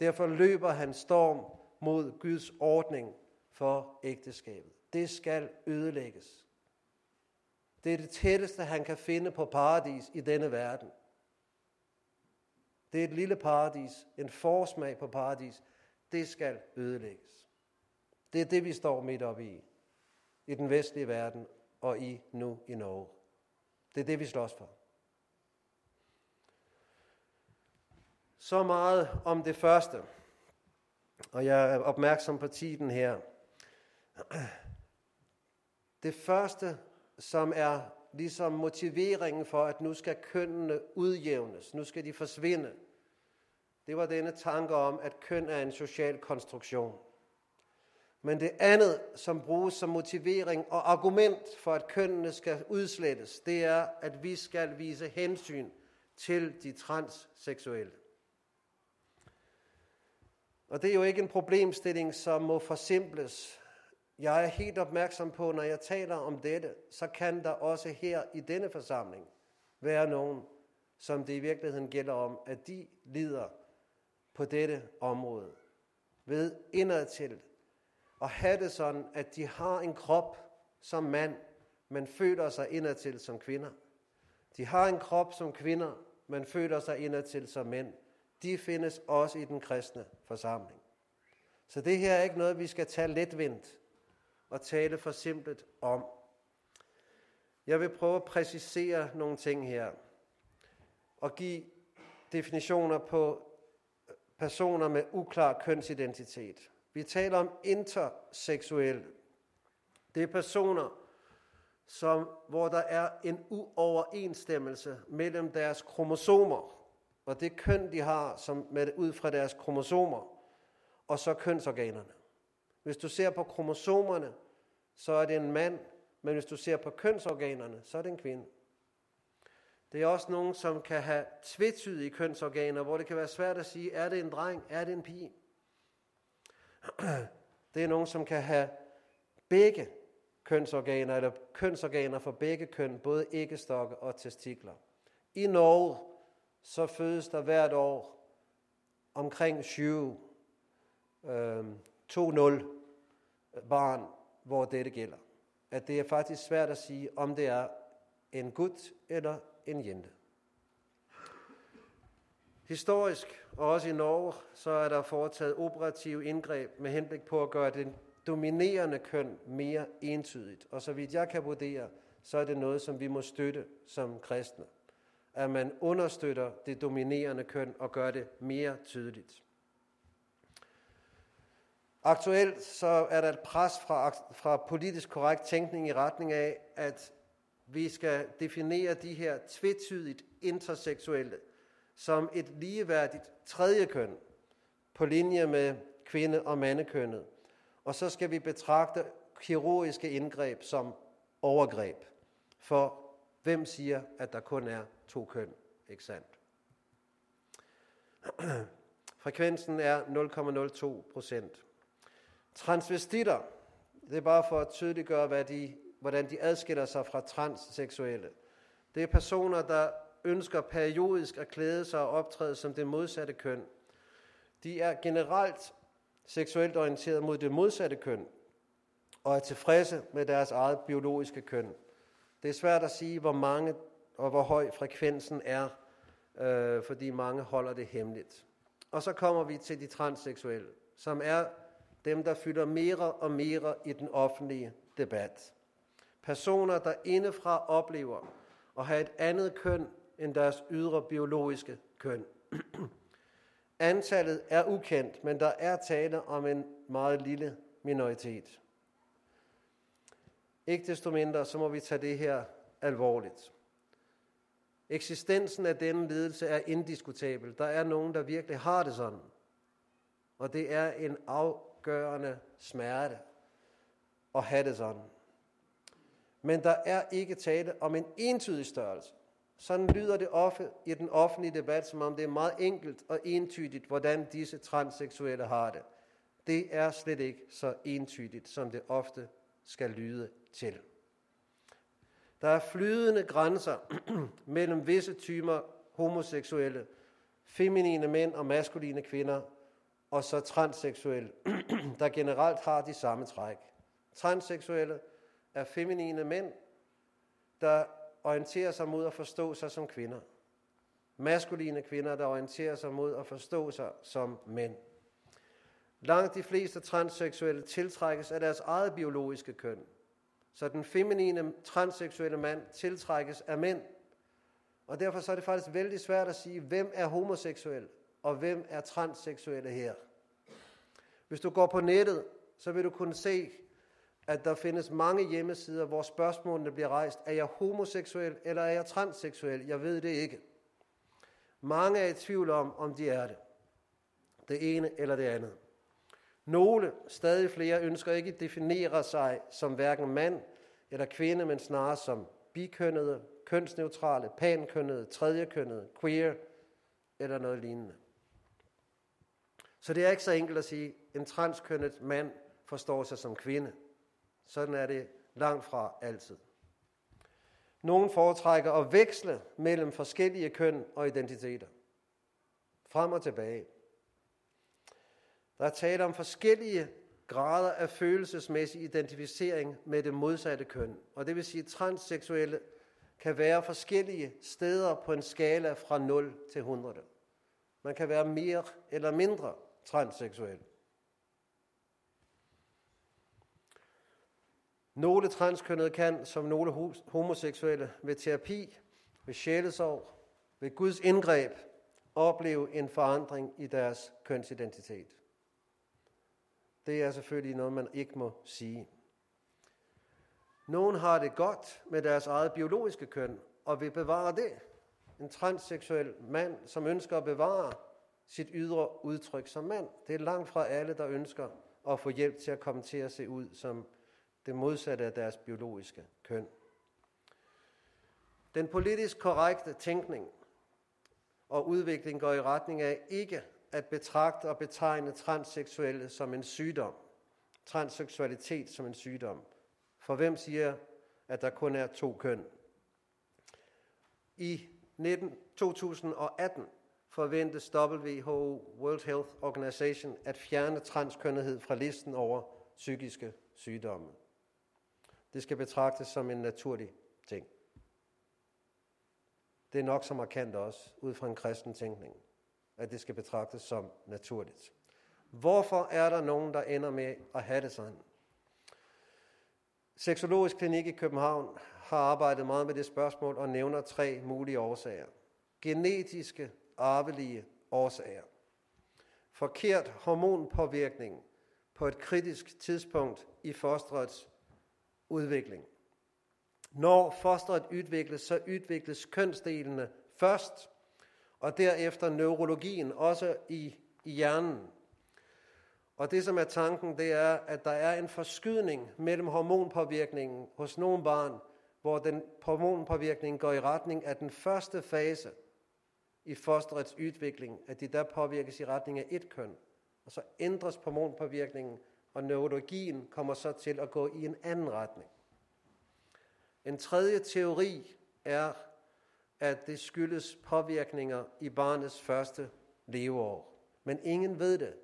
Derfor løber han storm mod Guds ordning for ægteskabet. Det skal ødelægges. Det er det tætteste, han kan finde på paradis i denne verden. Det er et lille paradis, en forsmag på paradis. Det skal ødelægges. Det er det, vi står midt oppe i, i den vestlige verden og i nu i Norge. Det er det, vi slås for. Så meget om det første. Og jeg er opmærksom på tiden her. Det første, som er ligesom motiveringen for, at nu skal kønnene udjævnes, nu skal de forsvinde, det var denne tanke om, at køn er en social konstruktion. Men det andet, som bruges som motivering og argument for, at kønnene skal udslettes, det er, at vi skal vise hensyn til de transseksuelle. Og det er jo ikke en problemstilling, som må forsimples. Jeg er helt opmærksom på, når jeg taler om dette, så kan der også her i denne forsamling være nogen, som det i virkeligheden gælder om, at de lider på dette område ved indadtil at have det sådan, at de har en krop som mand, men føler sig indadtil som kvinder. De har en krop som kvinder, men føler sig indadtil som mænd. De findes også i den kristne forsamling. Så det her er ikke noget, vi skal tage letvindt og tale for simpelt om. Jeg vil prøve at præcisere nogle ting her og give definitioner på personer med uklar kønsidentitet. Vi taler om interseksuelle. Det er personer, som, hvor der er en uoverensstemmelse mellem deres kromosomer og det køn, de har som med, ud fra deres kromosomer, og så kønsorganerne. Hvis du ser på kromosomerne, så er det en mand, men hvis du ser på kønsorganerne, så er det en kvinde. Det er også nogen, som kan have tvetydige kønsorganer, hvor det kan være svært at sige, er det en dreng, er det en pige? Det er nogen, som kan have begge kønsorganer, eller kønsorganer for begge køn, både æggestokke og testikler. I Norge, så fødes der hvert år omkring 20, øhm, øh, 2-0 barn, hvor dette gælder. At det er faktisk svært at sige, om det er en gut eller en jente. Historisk, og også i Norge, så er der foretaget operative indgreb med henblik på at gøre det dominerende køn mere entydigt. Og så vidt jeg kan vurdere, så er det noget, som vi må støtte som kristne. At man understøtter det dominerende køn og gør det mere tydeligt. Aktuelt så er der et pres fra, fra politisk korrekt tænkning i retning af, at vi skal definere de her tvetydigt interseksuelle som et ligeværdigt tredje køn på linje med kvinde- og mandekønnet. Og så skal vi betragte kirurgiske indgreb som overgreb. For hvem siger, at der kun er to køn? Ikke sandt? Frekvensen er 0,02 procent. Transvestitter, det er bare for at tydeliggøre, hvad de, hvordan de adskiller sig fra transseksuelle. Det er personer, der ønsker periodisk at klæde sig og optræde som det modsatte køn. De er generelt seksuelt orienteret mod det modsatte køn, og er tilfredse med deres eget biologiske køn. Det er svært at sige, hvor mange og hvor høj frekvensen er, øh, fordi mange holder det hemmeligt. Og så kommer vi til de transseksuelle, som er dem, der fylder mere og mere i den offentlige debat. Personer, der indefra oplever at have et andet køn end deres ydre biologiske køn. Antallet er ukendt, men der er tale om en meget lille minoritet. Ikke desto mindre, så må vi tage det her alvorligt. Eksistensen af denne lidelse er indiskutabel. Der er nogen, der virkelig har det sådan. Og det er en afgørende smerte at have det sådan. Men der er ikke tale om en entydig størrelse. Sådan lyder det ofte i den offentlige debat, som om det er meget enkelt og entydigt, hvordan disse transseksuelle har det. Det er slet ikke så entydigt, som det ofte skal lyde til. Der er flydende grænser mellem visse typer homoseksuelle, feminine mænd og maskuline kvinder, og så transseksuelle, der generelt har de samme træk. Transseksuelle er feminine mænd, der orienterer sig mod at forstå sig som kvinder. Maskuline kvinder, der orienterer sig mod at forstå sig som mænd. Langt de fleste transseksuelle tiltrækkes af deres eget biologiske køn. Så den feminine transseksuelle mand tiltrækkes af mænd. Og derfor så er det faktisk vældig svært at sige, hvem er homoseksuel, og hvem er transseksuelle her. Hvis du går på nettet, så vil du kunne se at der findes mange hjemmesider, hvor spørgsmålene bliver rejst, er jeg homoseksuel eller er jeg transseksuel? Jeg ved det ikke. Mange er i tvivl om, om de er det. Det ene eller det andet. Nogle, stadig flere, ønsker ikke at definere sig som hverken mand eller kvinde, men snarere som bikønnede, kønsneutrale, pankønnede, tredjekønnede, queer eller noget lignende. Så det er ikke så enkelt at sige, at en transkønnet mand forstår sig som kvinde. Sådan er det langt fra altid. Nogle foretrækker at veksle mellem forskellige køn og identiteter. Frem og tilbage. Der er tale om forskellige grader af følelsesmæssig identificering med det modsatte køn. Og det vil sige, at transseksuelle kan være forskellige steder på en skala fra 0 til 100. Man kan være mere eller mindre transseksuel. Nogle transkønnede kan, som nogle homoseksuelle, ved terapi, ved sjælesorg, ved Guds indgreb, opleve en forandring i deres kønsidentitet. Det er selvfølgelig noget, man ikke må sige. Nogle har det godt med deres eget biologiske køn, og vil bevare det. En transseksuel mand, som ønsker at bevare sit ydre udtryk som mand. Det er langt fra alle, der ønsker at få hjælp til at komme til at se ud som det modsatte af deres biologiske køn. Den politisk korrekte tænkning og udvikling går i retning af ikke at betragte og betegne transseksuelle som en sygdom. Transseksualitet som en sygdom. For hvem siger, at der kun er to køn? I 19, 2018 forventes WHO, World Health Organization, at fjerne transkønnethed fra listen over psykiske sygdomme. Det skal betragtes som en naturlig ting. Det er nok så markant også, ud fra en kristen tænkning, at det skal betragtes som naturligt. Hvorfor er der nogen, der ender med at have det sådan? Seksologisk Klinik i København har arbejdet meget med det spørgsmål og nævner tre mulige årsager. Genetiske, arvelige årsager. Forkert hormonpåvirkning på et kritisk tidspunkt i fosterets udvikling. Når fosteret udvikles, så udvikles kønsdelene først, og derefter neurologien, også i, i hjernen. Og det, som er tanken, det er, at der er en forskydning mellem hormonpåvirkningen hos nogle barn, hvor den hormonpåvirkning går i retning af den første fase i fosterets udvikling, at de der påvirkes i retning af et køn. Og så ændres hormonpåvirkningen, og neurologien kommer så til at gå i en anden retning. En tredje teori er, at det skyldes påvirkninger i barnets første leveår. Men ingen ved det.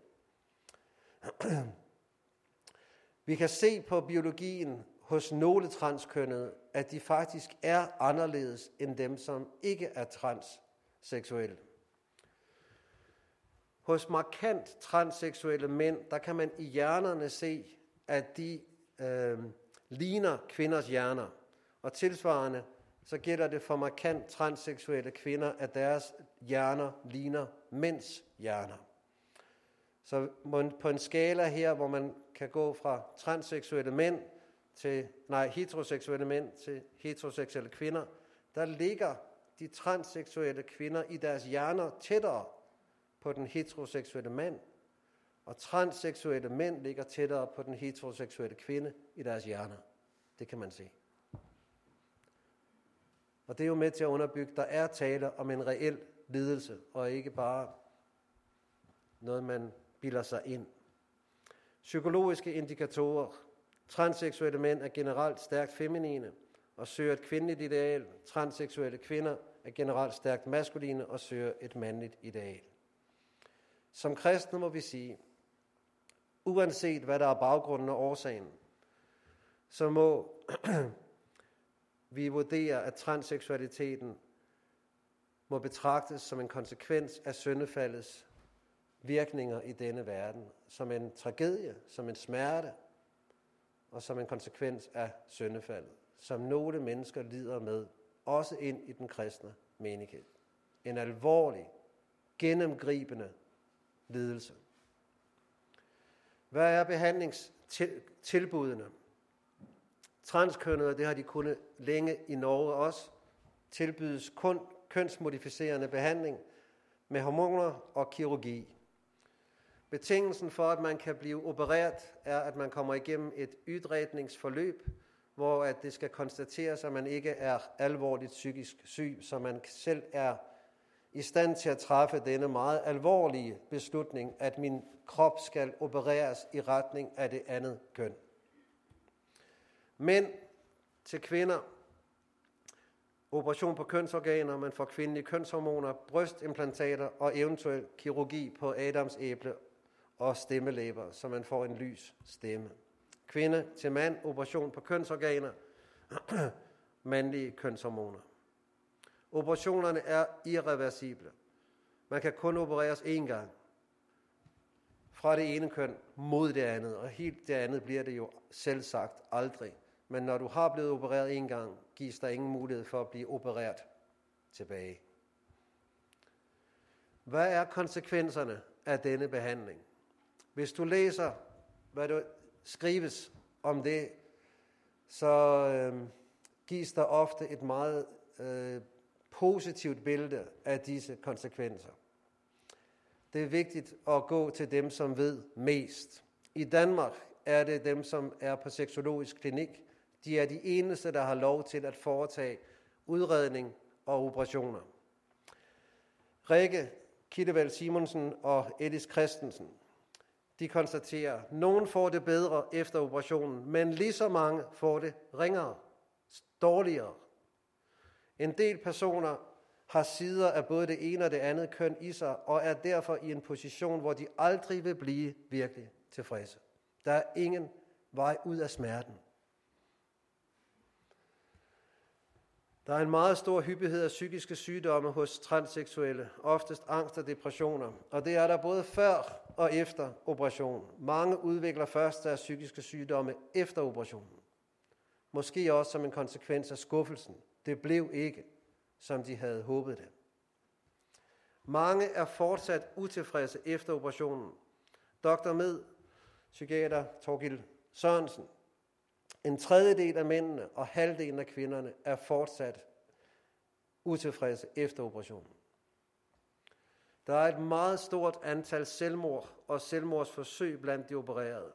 Vi kan se på biologien hos nogle transkønnede, at de faktisk er anderledes end dem, som ikke er transseksuelle. Hos markant transseksuelle mænd, der kan man i hjernerne se, at de øh, ligner kvinders hjerner. Og tilsvarende, så gælder det for markant transseksuelle kvinder, at deres hjerner ligner mænds hjerner. Så på en skala her, hvor man kan gå fra transseksuelle mænd til, nej, heteroseksuelle mænd til heteroseksuelle kvinder, der ligger de transseksuelle kvinder i deres hjerner tættere på den heteroseksuelle mand, og transseksuelle mænd ligger tættere på den heteroseksuelle kvinde i deres hjerner. Det kan man se. Og det er jo med til at underbygge, at der er tale om en reel lidelse, og ikke bare noget, man bilder sig ind. Psykologiske indikatorer. Transseksuelle mænd er generelt stærkt feminine og søger et kvindeligt ideal. Transseksuelle kvinder er generelt stærkt maskuline og søger et mandligt ideal. Som kristne må vi sige, uanset hvad der er baggrunden og årsagen, så må vi vurdere, at transseksualiteten må betragtes som en konsekvens af syndefaldets virkninger i denne verden, som en tragedie, som en smerte, og som en konsekvens af syndefaldet, som nogle mennesker lider med, også ind i den kristne menighed. En alvorlig, gennemgribende lidelse. Hvad er behandlingstilbudene? Transkønnede, det har de kunnet længe i Norge også, tilbydes kun kønsmodificerende behandling med hormoner og kirurgi. Betingelsen for, at man kan blive opereret, er, at man kommer igennem et ydrætningsforløb, hvor at det skal konstateres, at man ikke er alvorligt psykisk syg, så man selv er i stand til at træffe denne meget alvorlige beslutning, at min krop skal opereres i retning af det andet køn. Men til kvinder, operation på kønsorganer, man får kvindelige kønshormoner, brystimplantater og eventuel kirurgi på Adams æble og stemmelæber, så man får en lys stemme. Kvinde til mand, operation på kønsorganer, mandlige kønshormoner. Operationerne er irreversible. Man kan kun opereres én gang. Fra det ene køn mod det andet, og helt det andet bliver det jo selv sagt aldrig. Men når du har blevet opereret en gang, gives der ingen mulighed for at blive opereret tilbage. Hvad er konsekvenserne af denne behandling? Hvis du læser, hvad der skrives om det, så øh, gives der ofte et meget øh, positivt billede af disse konsekvenser. Det er vigtigt at gå til dem, som ved mest. I Danmark er det dem, som er på seksologisk klinik. De er de eneste, der har lov til at foretage udredning og operationer. Rikke Kittevald Simonsen og Edis Christensen. De konstaterer, at nogen får det bedre efter operationen, men lige så mange får det ringere, dårligere. En del personer har sider af både det ene og det andet køn i sig, og er derfor i en position, hvor de aldrig vil blive virkelig tilfredse. Der er ingen vej ud af smerten. Der er en meget stor hyppighed af psykiske sygdomme hos transseksuelle, oftest angst og depressioner, og det er der både før og efter operation. Mange udvikler først deres psykiske sygdomme efter operationen. Måske også som en konsekvens af skuffelsen. Det blev ikke, som de havde håbet det. Mange er fortsat utilfredse efter operationen. Dr. Med, psykiater Torgild Sørensen, en tredjedel af mændene og halvdelen af kvinderne er fortsat utilfredse efter operationen. Der er et meget stort antal selvmord og selvmordsforsøg blandt de opererede.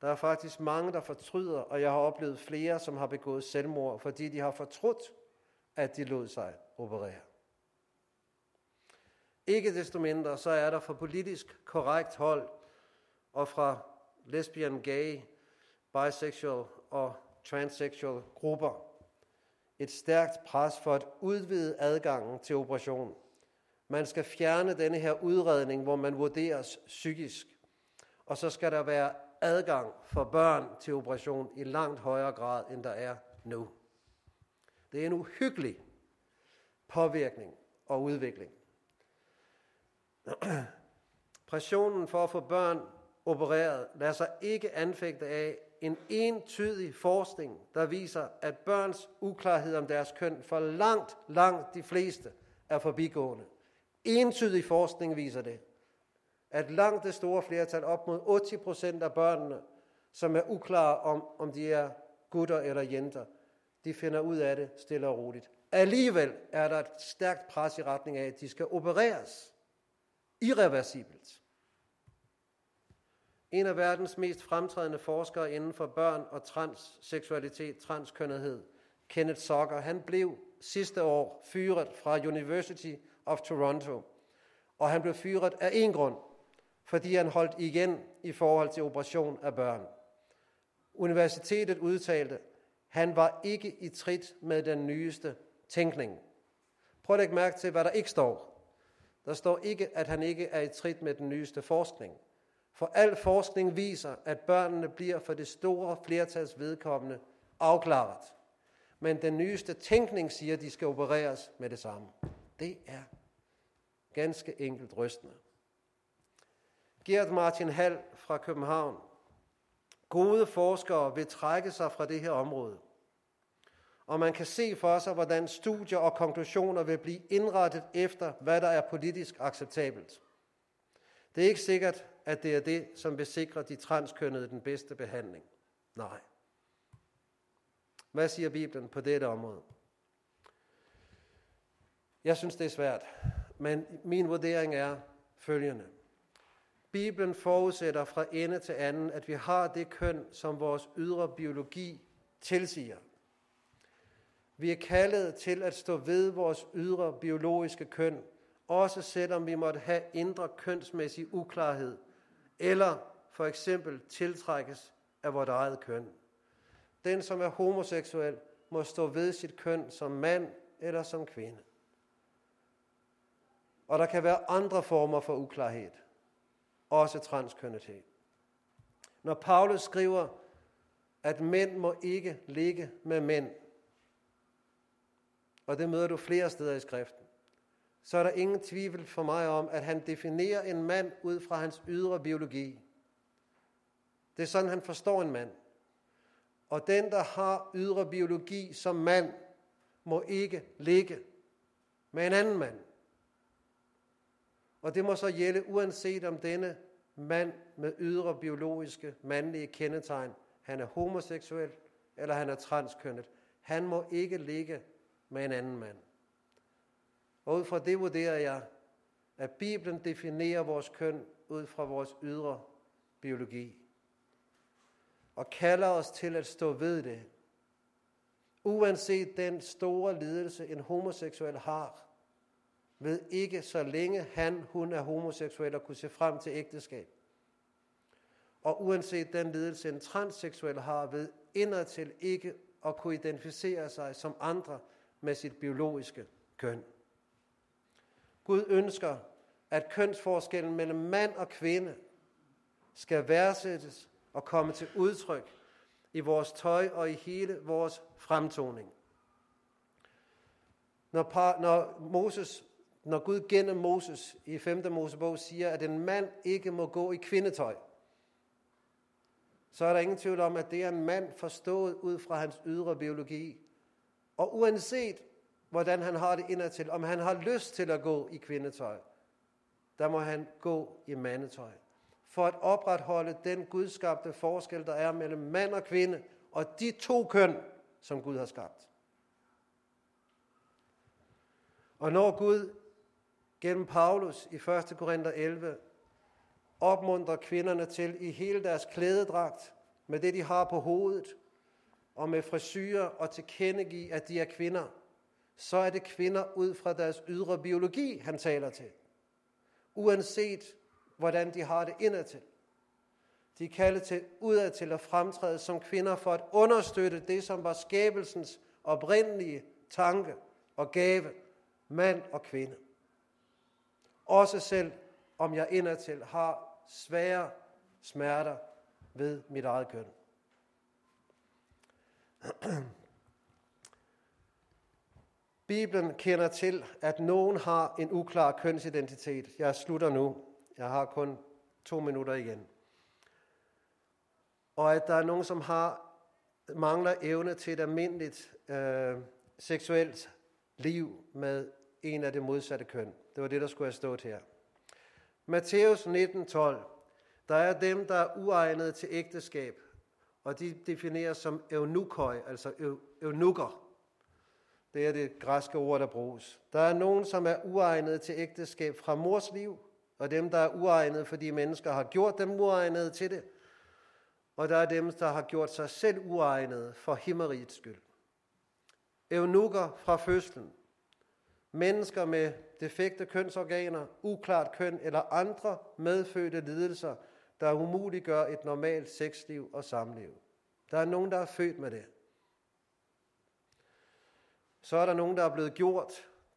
Der er faktisk mange, der fortryder, og jeg har oplevet flere, som har begået selvmord, fordi de har fortrudt, at de lod sig operere. Ikke desto mindre, så er der fra politisk korrekt hold og fra lesbian, gay, bisexual og transsexual grupper et stærkt pres for at udvide adgangen til operation. Man skal fjerne denne her udredning, hvor man vurderes psykisk. Og så skal der være adgang for børn til operation i langt højere grad, end der er nu. Det er en uhyggelig påvirkning og udvikling. Pressionen for at få børn opereret lader sig ikke anfægte af en entydig forskning, der viser, at børns uklarhed om deres køn for langt, langt de fleste er forbigående. Entydig forskning viser det, at langt det store flertal, op mod 80 procent af børnene, som er uklare om, om de er gutter eller jenter, de finder ud af det stille og roligt. Alligevel er der et stærkt pres i retning af, at de skal opereres irreversibelt. En af verdens mest fremtrædende forskere inden for børn og transseksualitet, transkønnethed, Kenneth Socker, han blev sidste år fyret fra University of Toronto. Og han blev fyret af en grund, fordi han holdt igen i forhold til operation af børn. Universitetet udtalte, han var ikke i trit med den nyeste tænkning. Prøv at lægge mærke til, hvad der ikke står. Der står ikke, at han ikke er i trit med den nyeste forskning. For al forskning viser, at børnene bliver for det store flertals vedkommende afklaret. Men den nyeste tænkning siger, at de skal opereres med det samme. Det er ganske enkelt rystende. Gert Martin Hall fra København. Gode forskere vil trække sig fra det her område. Og man kan se for sig, hvordan studier og konklusioner vil blive indrettet efter, hvad der er politisk acceptabelt. Det er ikke sikkert, at det er det, som vil sikre de transkønnede den bedste behandling. Nej. Hvad siger Bibelen på dette område? Jeg synes, det er svært, men min vurdering er følgende. Bibelen forudsætter fra ende til anden, at vi har det køn, som vores ydre biologi tilsiger. Vi er kaldet til at stå ved vores ydre biologiske køn, også selvom vi måtte have indre kønsmæssig uklarhed, eller for eksempel tiltrækkes af vores eget køn. Den, som er homoseksuel, må stå ved sit køn som mand eller som kvinde. Og der kan være andre former for uklarhed, også transkønnethed. Når Paulus skriver, at mænd må ikke ligge med mænd, og det møder du flere steder i skriften, så er der ingen tvivl for mig om, at han definerer en mand ud fra hans ydre biologi. Det er sådan, han forstår en mand. Og den, der har ydre biologi som mand, må ikke ligge med en anden mand. Og det må så gælde uanset om denne mand med ydre biologiske mandlige kendetegn, han er homoseksuel eller han er transkønnet. Han må ikke ligge med en anden mand. Og ud fra det vurderer jeg, at Bibelen definerer vores køn ud fra vores ydre biologi. Og kalder os til at stå ved det. Uanset den store lidelse, en homoseksuel har, ved ikke, så længe han, hun er homoseksuel og kunne se frem til ægteskab. Og uanset den lidelse, en transseksuel har ved indertil ikke at kunne identificere sig som andre med sit biologiske køn. Gud ønsker, at kønsforskellen mellem mand og kvinde skal værdsættes og komme til udtryk i vores tøj og i hele vores fremtoning. Når, par, når, Moses, når Gud gennem Moses i 5. Mosebog siger, at en mand ikke må gå i kvindetøj, så er der ingen tvivl om, at det er en mand forstået ud fra hans ydre biologi. Og uanset hvordan han har det indertil, om han har lyst til at gå i kvindetøj, der må han gå i mandetøj. For at opretholde den gudskabte forskel, der er mellem mand og kvinde, og de to køn, som Gud har skabt. Og når Gud gennem Paulus i 1. Korinther 11 opmuntrer kvinderne til i hele deres klædedragt, med det de har på hovedet, og med frisyrer og tilkendegive, at de er kvinder, så er det kvinder ud fra deres ydre biologi, han taler til. Uanset hvordan de har det indadtil. De er kaldet til udadtil at fremtræde som kvinder for at understøtte det, som var skabelsens oprindelige tanke og gave, mand og kvinde. Også selv om jeg indadtil har svære smerter ved mit eget køn. Bibelen kender til, at nogen har en uklar kønsidentitet. Jeg slutter nu. Jeg har kun to minutter igen. Og at der er nogen, som har mangler evne til et almindeligt øh, seksuelt liv med en af det modsatte køn. Det var det, der skulle have stået her. Matthæus 19:12. Der er dem, der er uegnede til ægteskab, og de defineres som eunukoi, altså eunukker. Det er det græske ord, der bruges. Der er nogen, som er uegnede til ægteskab fra mors liv, og dem, der er uegnede, fordi mennesker har gjort dem uegnede til det. Og der er dem, der har gjort sig selv uegnede for himmerigets skyld. Eunukker fra fødslen. Mennesker med defekte kønsorganer, uklart køn eller andre medfødte lidelser, der umuliggør et normalt sexliv og samliv. Der er nogen, der er født med det. Så er der nogen, der er blevet gjort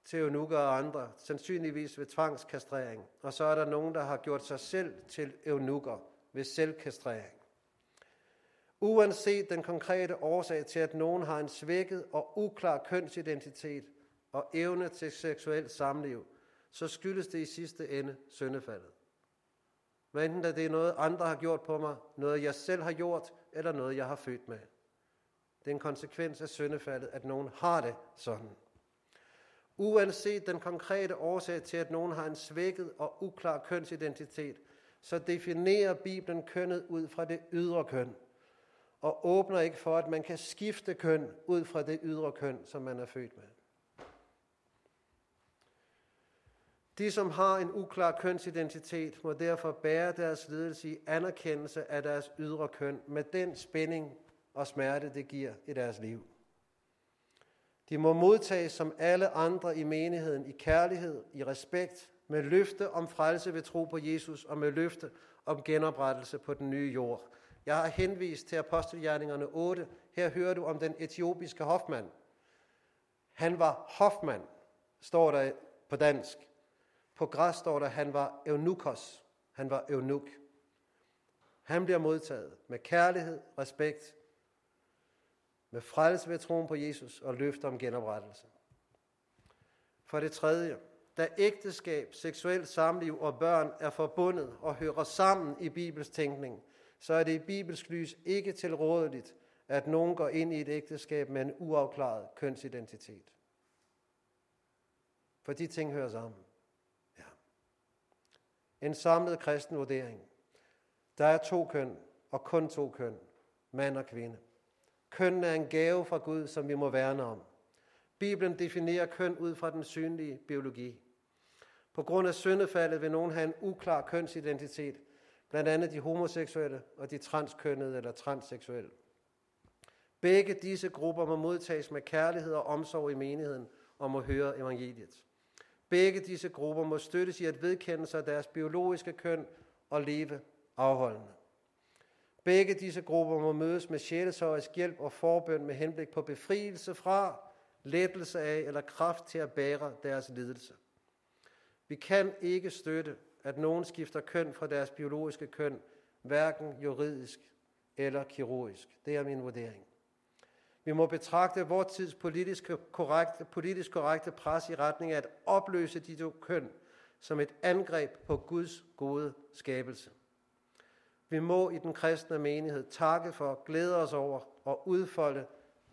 til eunukker og andre, sandsynligvis ved tvangskastrering. Og så er der nogen, der har gjort sig selv til eunukker ved selvkastrering. Uanset den konkrete årsag til, at nogen har en svækket og uklar kønsidentitet og evne til seksuelt samliv, så skyldes det i sidste ende syndefaldet. Hvad enten det er noget, andre har gjort på mig, noget jeg selv har gjort, eller noget jeg har født med. Det er en konsekvens af syndefaldet, at nogen har det sådan. Uanset den konkrete årsag til, at nogen har en svækket og uklar kønsidentitet, så definerer Bibelen kønnet ud fra det ydre køn, og åbner ikke for, at man kan skifte køn ud fra det ydre køn, som man er født med. De, som har en uklar kønsidentitet, må derfor bære deres ledelse i anerkendelse af deres ydre køn med den spænding og smerte, det giver i deres liv. De må modtages som alle andre i menigheden i kærlighed, i respekt, med løfte om frelse ved tro på Jesus og med løfte om genoprettelse på den nye jord. Jeg har henvist til Apostelgjerningerne 8. Her hører du om den etiopiske hofmand. Han var hofmand, står der på dansk. På græs står der, at han var eunukos. Han var eunuk. Han bliver modtaget med kærlighed, respekt med frelse ved troen på Jesus og løfter om genoprettelse. For det tredje, da ægteskab, seksuelt samliv og børn er forbundet og hører sammen i Bibels tænkning, så er det i Bibelsk lys ikke tilrådeligt, at nogen går ind i et ægteskab med en uafklaret kønsidentitet. For de ting hører sammen. En samlet kristen vurdering. Der er to køn, og kun to køn, mand og kvinde. Køn er en gave fra Gud, som vi må værne om. Bibelen definerer køn ud fra den synlige biologi. På grund af syndefaldet vil nogen have en uklar kønsidentitet, blandt andet de homoseksuelle og de transkønnede eller transseksuelle. Begge disse grupper må modtages med kærlighed og omsorg i menigheden og må høre evangeliet. Begge disse grupper må støttes i at vedkende sig deres biologiske køn og leve afholdende. Begge disse grupper må mødes med sjælesøjsk hjælp og forbøn med henblik på befrielse fra, lettelse af eller kraft til at bære deres lidelse. Vi kan ikke støtte, at nogen skifter køn fra deres biologiske køn, hverken juridisk eller kirurgisk. Det er min vurdering. Vi må betragte vores tids politisk korrekte, politisk korrekte pres i retning af at opløse de to køn som et angreb på Guds gode skabelse. Vi må i den kristne menighed takke for, glæde os over og udfolde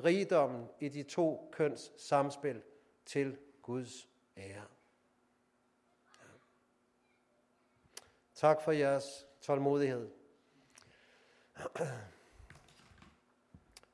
rigdommen i de to køns samspil til Guds ære. Tak for jeres tålmodighed.